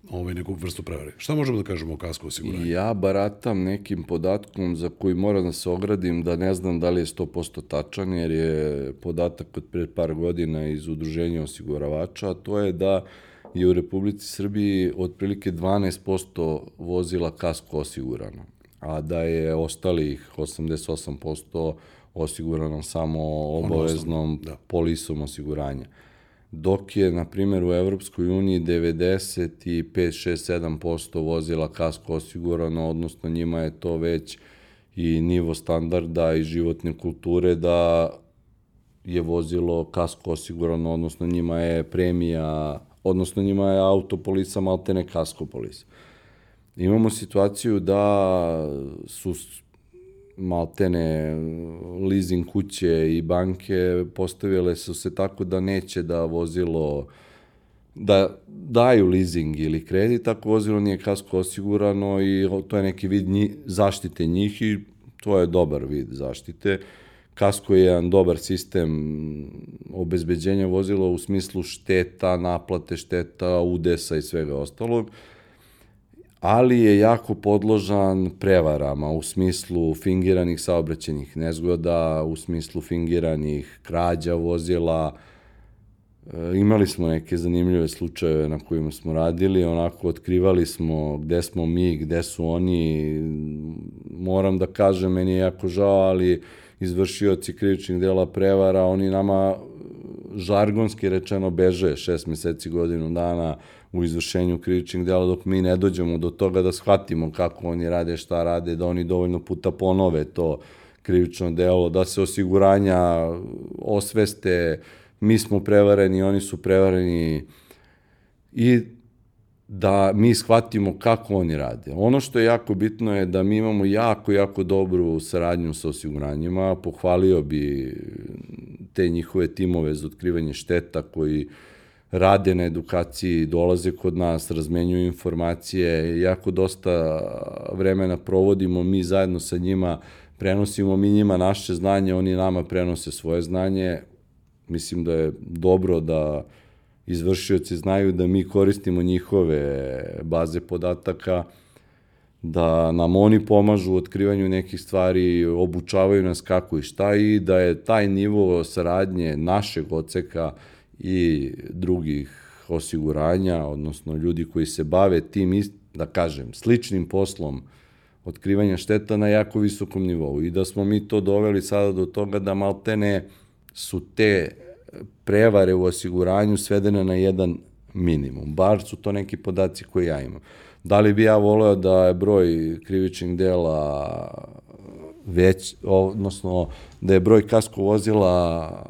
A: ovaj, neku vrstu prevare. Šta možemo da kažemo o kasku osiguranju?
B: Ja baratam nekim podatkom za koji moram da se ogradim da ne znam da li je 100% tačan, jer je podatak od pred par godina iz udruženja osiguravača, a to je da je u Republici Srbiji otprilike 12% vozila kasko osigurano, a da je ostalih 88% osigurano samo obaveznom da. polisom osiguranja. Dok je, na primjer, u Evropskoj uniji 95, 6, 7% vozila kasko osigurano, odnosno njima je to već i nivo standarda i životne kulture da je vozilo kasko osigurano, odnosno njima je premija, odnosno njima je autopolisa maltene kasko polisa. Imamo situaciju da su maltene leasing kuće i banke postavile su se tako da neće da vozilo da daju leasing ili kredit ako vozilo nije kasko osigurano i to je neki vid nji, zaštite njih i to je dobar vid zaštite. Kasko je jedan dobar sistem obezbeđenja vozila u smislu šteta, naplate šteta, udesa i svega ostalog ali je jako podložan prevarama u smislu fingiranih saobraćenih nezgoda, u smislu fingiranih krađa vozila. E, imali smo neke zanimljive slučajeve na kojima smo radili, onako otkrivali smo gde smo mi, gde su oni. Moram da kažem, meni je jako žao, ali izvršioci krivičnih dela prevara, oni nama žargonski rečeno beže šest meseci, godinu dana, u izvršenju krivičnih dela dok mi ne dođemo do toga da shvatimo kako oni rade, šta rade, da oni dovoljno puta ponove to krivično delo, da se osiguranja osveste, mi smo prevareni, oni su prevareni i da mi shvatimo kako oni rade. Ono što je jako bitno je da mi imamo jako, jako dobru saradnju sa osiguranjima. Pohvalio bi te njihove timove za otkrivanje šteta koji uh, rade na edukaciji, dolaze kod nas, razmenjuju informacije, jako dosta vremena provodimo mi zajedno sa njima, prenosimo mi njima naše znanje, oni nama prenose svoje znanje. Mislim da je dobro da izvršioci znaju da mi koristimo njihove baze podataka, da nam oni pomažu u otkrivanju nekih stvari, obučavaju nas kako i šta i da je taj nivo saradnje našeg oceka i drugih osiguranja, odnosno ljudi koji se bave tim, da kažem, sličnim poslom otkrivanja šteta na jako visokom nivou i da smo mi to doveli sada do toga da maltene su te prevare u osiguranju svedene na jedan minimum. Bar su to neki podaci koje ja imam. Da li bi ja voleo da je broj krivičnih dela već, odnosno da je broj kasko vozila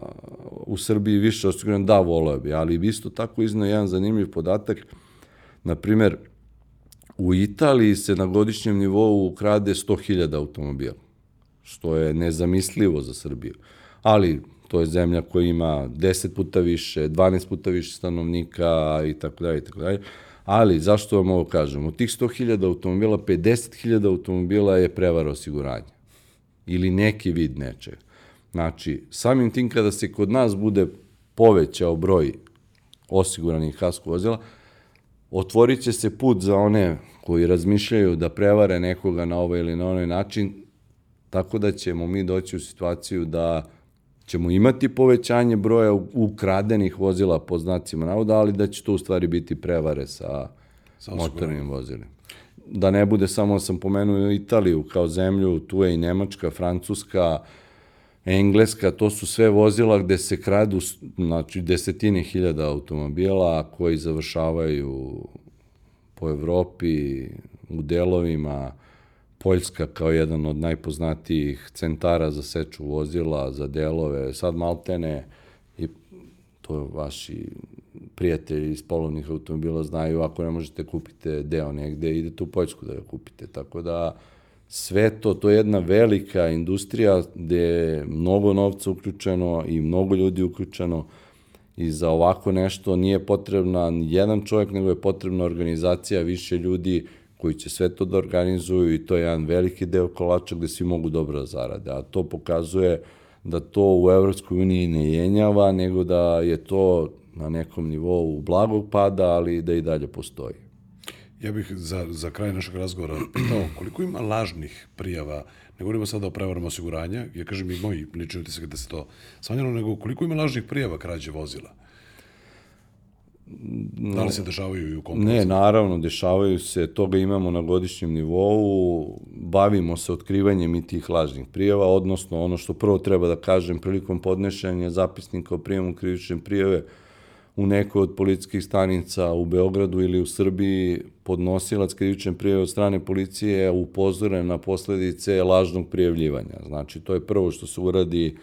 B: u Srbiji više osiguran, da, voleo bi, ali isto tako iznao jedan zanimljiv podatak, na primer, u Italiji se na godišnjem nivou ukrade 100.000 automobila, što je nezamislivo za Srbiju. Ali to je zemlja koja ima 10 puta više, 12 puta više stanovnika i tako dalje i tako dalje. Ali, zašto vam ovo kažem? Od tih 100.000 automobila, 50.000 automobila je prevara osiguranja. Ili neki vid nečega. Znači, samim tim kada se kod nas bude povećao broj osiguranih kasko vozila, otvorit će se put za one koji razmišljaju da prevare nekoga na ovaj ili na onaj način, tako da ćemo mi doći u situaciju da ćemo imati povećanje broja ukradenih vozila po znacima navoda, ali da će to u stvari biti prevare sa, sa motornim vozilima. Da ne bude samo, sam pomenuo Italiju kao zemlju, tu je i Nemačka, Francuska, Engleska, to su sve vozila gde se kradu znači, desetine hiljada automobila koji završavaju po Evropi, u delovima, Poljska kao jedan od najpoznatijih centara za seču vozila, za delove, sad maltene i to vaši prijatelji iz polovnih automobila znaju, ako ne možete kupite deo negde, idete u Poljsku da ga kupite, tako da sve to, to je jedna velika industrija gde je mnogo novca uključeno i mnogo ljudi uključeno i za ovako nešto nije potrebna jedan čovjek, nego je potrebna organizacija više ljudi koji će sve to da organizuju i to je jedan veliki deo kolača gde svi mogu dobro da zarade, a to pokazuje da to u Evropskoj uniji ne jenjava, nego da je to na nekom nivou blagog pada, ali da i dalje postoji.
A: Ja bih za, za kraj našeg razgovora pitao koliko ima lažnih prijava, ne govorimo sada o prevarama osiguranja, ja kažem i moj lični utisak da se to smanjalo, nego koliko ima lažnih prijava krađe vozila? Da li se dešavaju i u kompleksu?
B: Ne, naravno, dešavaju se, toga imamo na godišnjem nivou, bavimo se otkrivanjem i tih lažnih prijava, odnosno ono što prvo treba da kažem prilikom podnešanja zapisnika o prijemu krivične prijave, u nekoj od policijskih stanica u Beogradu ili u Srbiji podnosilac krivične prijeve od strane policije upozoren na posledice lažnog prijavljivanja. Znači, to je prvo što se uradi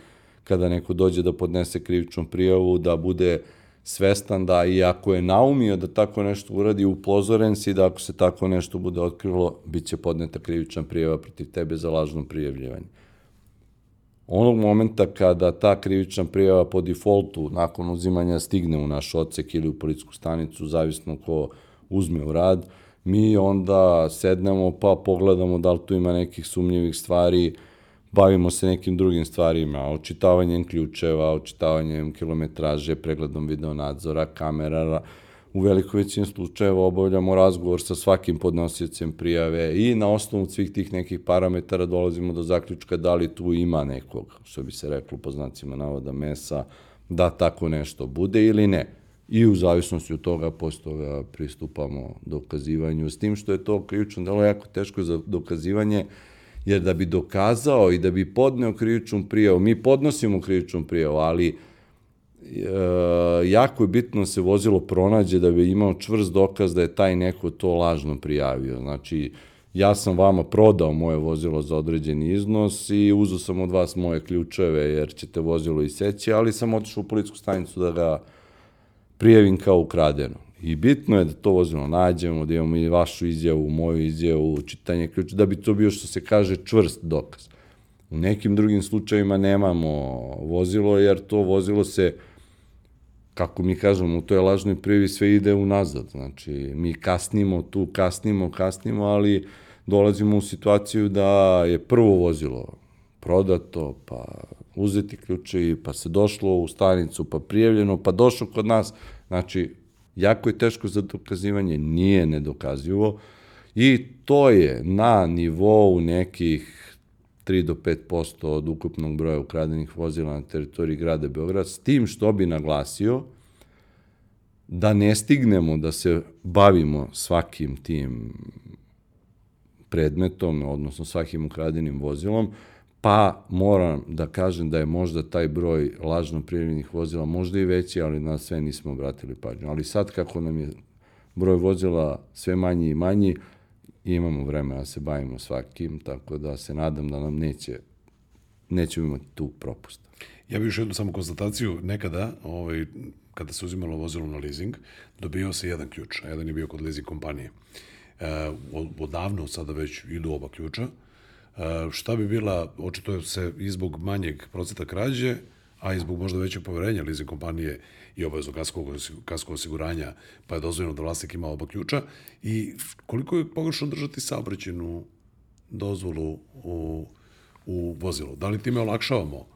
B: kada neko dođe da podnese krivičnu prijavu, da bude svestan da i ako je naumio da tako nešto uradi, upozoren si da ako se tako nešto bude otkrilo, bit će podneta krivična prijava protiv tebe za lažno prijavljivanje. Onog momenta kada ta krivična prijava po defaultu nakon uzimanja stigne u naš odsek ili u policijsku stanicu, zavisno ko uzme u rad, mi onda sednemo pa pogledamo da li tu ima nekih sumnjivih stvari, bavimo se nekim drugim stvarima, očitavanjem ključeva, očitavanjem kilometraže, pregledom videonadzora, kamera, u velikoj većini slučajeva obavljamo razgovor sa svakim podnosiocem prijave i na osnovu svih tih nekih parametara dolazimo do zaključka da li tu ima nekog, što bi se reklo po znacima navoda mesa, da tako nešto bude ili ne. I u zavisnosti od toga, posle toga pristupamo dokazivanju, s tim što je to krivično delo jako teško za dokazivanje, jer da bi dokazao i da bi podneo krivičnu prijavu, mi podnosimo krivičnu prijavu, ali e, jako je bitno da se vozilo pronađe da bi imao čvrst dokaz da je taj neko to lažno prijavio. Znači, ja sam vama prodao moje vozilo za određeni iznos i uzao sam od vas moje ključeve jer ćete vozilo iseći, ali sam otišao u policijsku stanicu da ga prijavim kao ukradeno. I bitno je da to vozilo nađemo, da imamo i vašu izjavu, moju izjavu, čitanje ključa, da bi to bio, što se kaže, čvrst dokaz. U nekim drugim slučajima nemamo vozilo, jer to vozilo se, kako mi kažemo, u toj lažnoj prijavi sve ide unazad. Znači, mi kasnimo tu, kasnimo, kasnimo, ali dolazimo u situaciju da je prvo vozilo prodato, pa uzeti ključevi, pa se došlo u stanicu, pa prijavljeno, pa došlo kod nas. Znači, jako je teško za dokazivanje, nije nedokazivo i to je na nivou nekih 3 do 5% od ukupnog broja ukradenih vozila na teritoriji grada Beograd, s tim što bi naglasio da ne stignemo da se bavimo svakim tim predmetom, odnosno svakim ukradenim vozilom, pa moram da kažem da je možda taj broj lažno prijavljenih vozila možda i veći, ali na sve nismo obratili pažnju. Ali sad kako nam je broj vozila sve manji i manji, imamo vremena da se bavimo svakim, tako da se nadam da nam neće, nećemo imati tu propust.
A: Ja bih još jednu samo konstataciju, nekada, ovaj, kada se uzimalo vozilo na leasing, dobio se jedan ključ, a jedan je bio kod leasing kompanije. E, odavno sada već idu oba ključa, E, šta bi bila, očito se i zbog manjeg procenta krađe, a i zbog možda većeg poverenja leasing kompanije i obavezno kasko osiguranja, pa je dozvoljeno da vlasnik ima oba ključa. I koliko je pogrešno držati saobraćenu dozvolu u, u vozilu? Da li time olakšavamo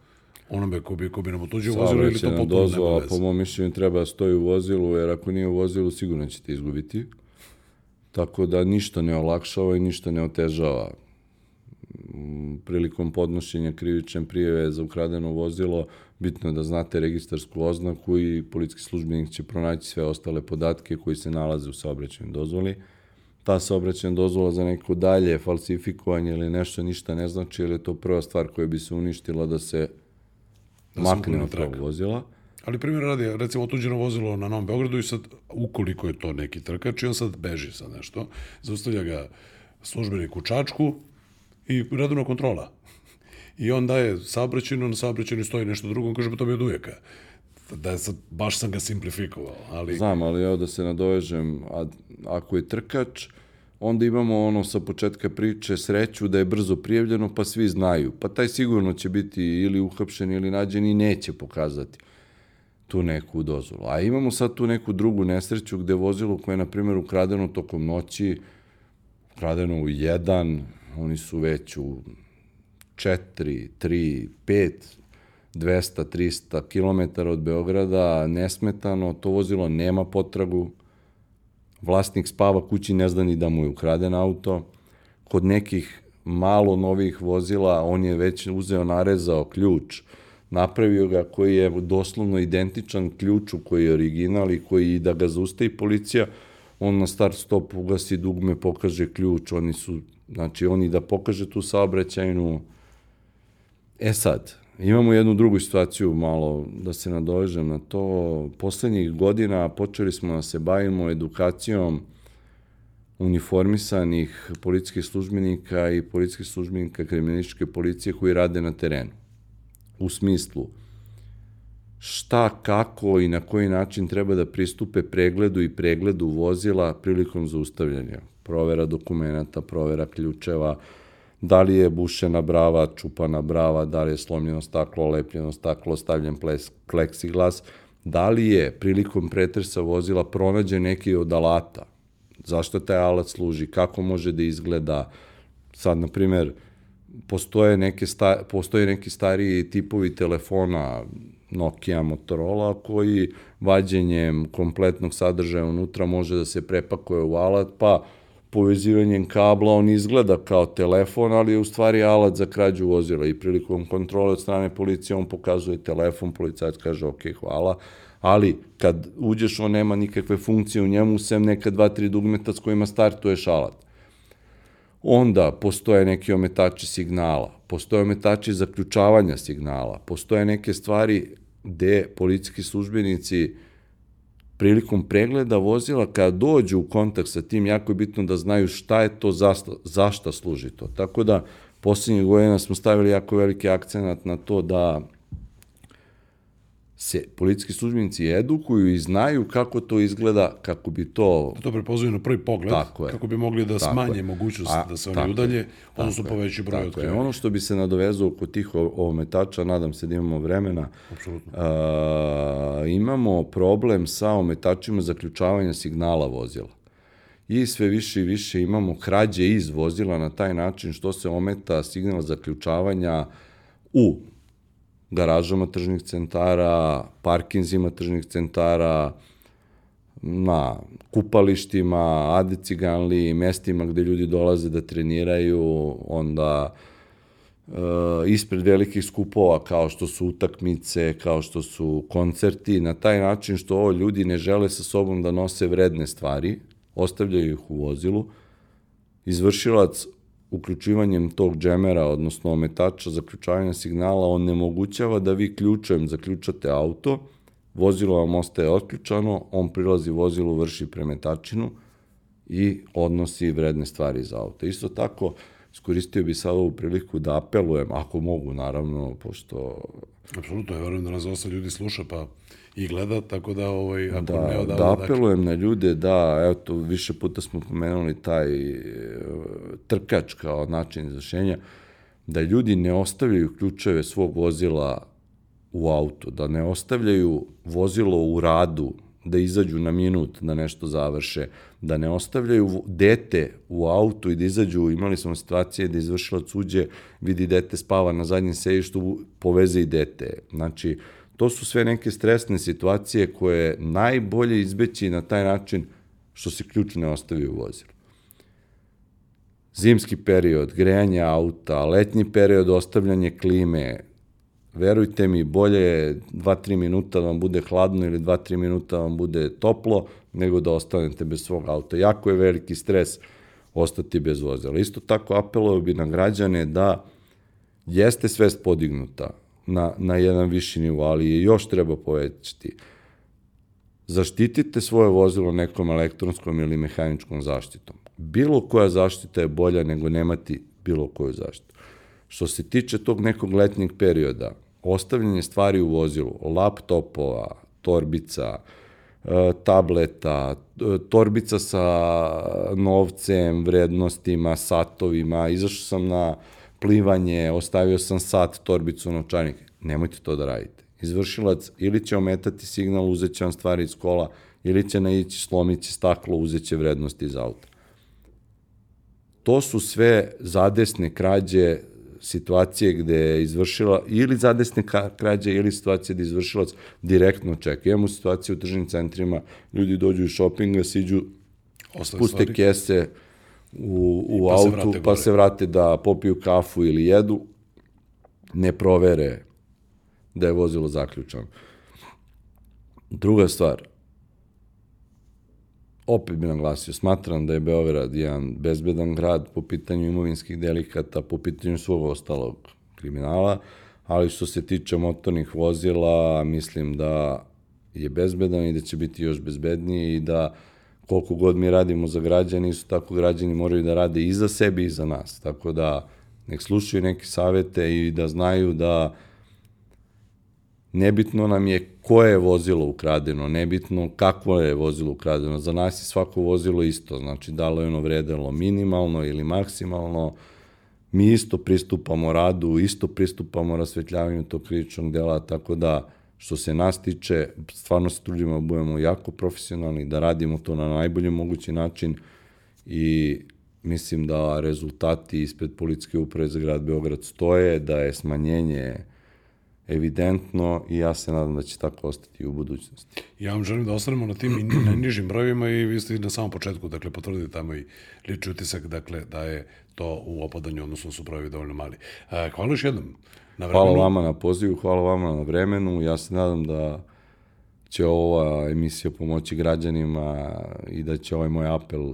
A: onome ko bi, ko bi nam otuđio vozilo ili to potpuno dozvola,
B: po mom mišljenju, treba da stoji u vozilu, jer ako nije u vozilu, sigurno ćete izgubiti. Tako da ništa ne olakšava i ništa ne otežava prilikom podnošenja krivične prijeve za ukradeno vozilo, bitno je da znate registarsku oznaku i policijski službenik će pronaći sve ostale podatke koji se nalaze u saobraćajnoj dozvoli. Ta saobraćajna dozvola za neko dalje falsifikovanje ili nešto ništa ne znači, jer je to prva stvar koja bi se uništila da se da makne od tog vozila.
A: Ali primjer radi, recimo otuđeno vozilo na Novom Beogradu i sad, ukoliko je to neki trkač i on sad beži sa nešto, zaustavlja ga službenik u Čačku, i redovna kontrola. I on daje saobraćajno, na saobraćajno stoji nešto drugo, on kaže pa to mi od uvijeka. Da je sad, baš sam ga simplifikovao. Ali...
B: Znam, ali evo da se nadovežem, a, ako je trkač, onda imamo ono sa početka priče sreću da je brzo prijavljeno, pa svi znaju. Pa taj sigurno će biti ili uhapšen ili nađen i neće pokazati tu neku dozvolu. A imamo sad tu neku drugu nesreću gde vozilo koje je, na primjer, ukradeno tokom noći, ukradeno u jedan, oni su već u 4, 3, 5, 200, 300 km od Beograda, nesmetano, to vozilo nema potragu, vlasnik spava kući, ne zna ni da mu je ukraden auto, kod nekih malo novih vozila, on je već uzeo, narezao ključ, napravio ga koji je doslovno identičan ključu koji je original i koji da ga zaustavi policija, on na start stop ugasi dugme, pokaže ključ, oni su Znači, oni da pokaže tu saobraćajnu... E sad, Imamo jednu drugu situaciju, malo da se nadovežem na to. Poslednjih godina počeli smo da se bavimo edukacijom uniformisanih policijskih službenika i policijskih službenika kriminalističke policije koji rade na terenu. U smislu šta, kako i na koji način treba da pristupe pregledu i pregledu vozila prilikom zaustavljanja. Provera dokumenta, provera ključeva, da li je bušena brava, čupana brava, da li je slomljeno staklo, lepljeno staklo, stavljen pleksiglas, da li je prilikom pretresa vozila pronađen neki od alata, zašto taj alat služi, kako može da izgleda. Sad, na primer, postoje, neke sta, postoje neki stariji tipovi telefona, Nokia, Motorola, koji vađenjem kompletnog sadržaja unutra može da se prepakuje u alat, pa povezivanjem kabla on izgleda kao telefon, ali je u stvari alat za krađu vozila i prilikom kontrole od strane policije on pokazuje telefon, policajac kaže ok, hvala, ali kad uđeš on nema nikakve funkcije u njemu, sem neka dva, tri dugmeta s kojima startuješ alat. Onda postoje neki ometači signala, postoje ometači zaključavanja signala, postoje neke stvari gde policijski službenici prilikom pregleda vozila, kada dođu u kontakt sa tim, jako je bitno da znaju šta je to, zašto, zašta služi to. Tako da, poslednjih godina smo stavili jako veliki akcenat na to da se policijski službenici edukuju i znaju kako to izgleda, kako bi to...
A: To prepoznaju na prvi pogled, tako je. kako bi mogli da smanje je. mogućnost A, da se oni udalje, odnosno poveći broj otkrivanja.
B: Ono što bi se nadovezao oko tih ometača, nadam se da imamo vremena,
A: Apsolutno.
B: A, imamo problem sa ometačima zaključavanja signala vozila. I sve više i više imamo krađe iz vozila na taj način što se ometa signal zaključavanja u garažama tržnih centara, parkinzima tržnih centara, na kupalištima, ade ciganli, mestima gde ljudi dolaze da treniraju, onda e, ispred velikih skupova kao što su utakmice, kao što su koncerti, na taj način što ovo ljudi ne žele sa sobom da nose vredne stvari, ostavljaju ih u vozilu, izvršilac uključivanjem tog džemera, odnosno ometača zaključavanja signala, on nemogućava da vi ključem zaključate auto, vozilo vam ostaje otključano, on prilazi vozilu, vrši premetačinu i odnosi vredne stvari za auto. Isto tako, iskoristio bi sad ovu priliku da apelujem, ako mogu, naravno, pošto...
A: Apsolutno, ja verujem da nas dosta ljudi sluša, pa i gleda, tako da ovaj, ako
B: da,
A: ne
B: odavde... Da apelujem dakle... na ljude da, evo to, više puta smo pomenuli taj e, trkač kao način izvršenja, da ljudi ne ostavljaju ključeve svog vozila u auto, da ne ostavljaju vozilo u radu, da izađu na minut da nešto završe, da ne ostavljaju dete u autu i da izađu, imali smo situacije da izvršilac uđe, vidi dete spava na zadnjem sejištu, poveze i dete. Znači, to su sve neke stresne situacije koje je najbolje izbeći na taj način što se ključ ne ostavi u vozilu. Zimski period, grejanje auta, letnji period, ostavljanje klime, verujte mi, bolje je 2-3 minuta da vam bude hladno ili 2-3 minuta da vam bude toplo, nego da ostanete bez svog auta. Jako je veliki stres ostati bez vozila. Isto tako apelovao bi na građane da jeste svest podignuta na, na jedan viši nivo, ali je još treba povećati. Zaštitite svoje vozilo nekom elektronskom ili mehaničkom zaštitom. Bilo koja zaštita je bolja nego nemati bilo koju zaštitu. Što se tiče tog nekog letnjeg perioda, ostavljanje stvari u vozilu, laptopova, torbica, e, tableta, e, torbica sa novcem, vrednostima, satovima, izašao sam na plivanje, ostavio sam sat, torbicu, novčanik. Nemojte to da radite. Izvršilac ili će ometati signal, uzet će vam stvari iz kola, ili će naići, slomit će staklo, uzet će vrednosti iz auta. To su sve zadesne krađe situacije gde je izvršila ili zadesne krađe ili situacije gde izvršilac direktno čeka. Imamo situaciju u tržnim centrima, ljudi dođu iz šopinga, siđu, Ostale puste stvari. kese, u, u pa autu, se pa se vrate da popiju kafu ili jedu, ne provere da je vozilo zaključano. Druga stvar, opet bi naglasio, smatram da je Beograd jedan bezbedan grad po pitanju imovinskih delikata, po pitanju svog ostalog kriminala, ali što se tiče motornih vozila, mislim da je bezbedan i da će biti još bezbedniji i da koliko god mi radimo za građani, isto tako građani moraju da rade i za sebe i za nas. Tako da nek slušaju neke savete i da znaju da nebitno nam je koje je vozilo ukradeno, nebitno kakvo je vozilo ukradeno. Za nas je svako vozilo isto, znači da li je ono vredelo minimalno ili maksimalno, mi isto pristupamo radu, isto pristupamo rasvetljavanju tog krivičnog dela, tako da što se nas tiče, stvarno se trudimo da budemo jako profesionalni, da radimo to na najbolji mogući način i mislim da rezultati ispred policijske uprave za grad Beograd stoje, da je smanjenje evidentno i ja se nadam da će tako ostati u budućnosti.
A: Ja vam želim da ostanemo na tim nižim brojevima i vi ste na samom početku, dakle, potvrdili tamo i liči utisak, dakle, da je to u opadanju, odnosno da su brojevi dovoljno mali. E, hvala još jednom na vremenu.
B: Hvala vama na pozivu, hvala vama na vremenu. Ja se nadam da će ova emisija pomoći građanima i da će ovaj moj apel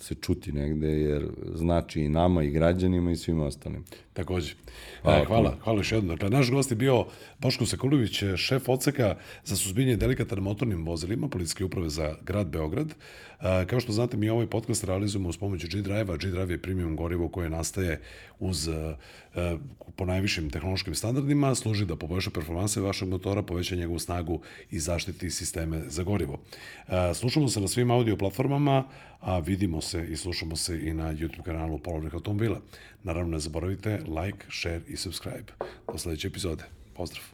B: se čuti negde, jer znači i nama i građanima i svima ostalim.
A: Takođe. Hvala, hvala, hvala još jedno. Dakle, naš gost je bio Boško Sekulović, šef odseka za delikata na motornim vozilima Policijske uprave za grad Beograd. Kao što znate, mi ovaj podcast realizujemo uz pomoću G-Drive-a. G-Drive je premium gorivo koje nastaje uz po najvišim tehnološkim standardima, služi da poboljša performanse vašeg motora, poveća njegovu snagu i zaštiti sisteme za gorivo. Slušamo se na svim audio platformama, a vidimo se i slušamo se i na YouTube kanalu Polovnih automobila. Naravno, ne zaboravite like, share i subscribe. Do sledeće epizode. Pozdrav!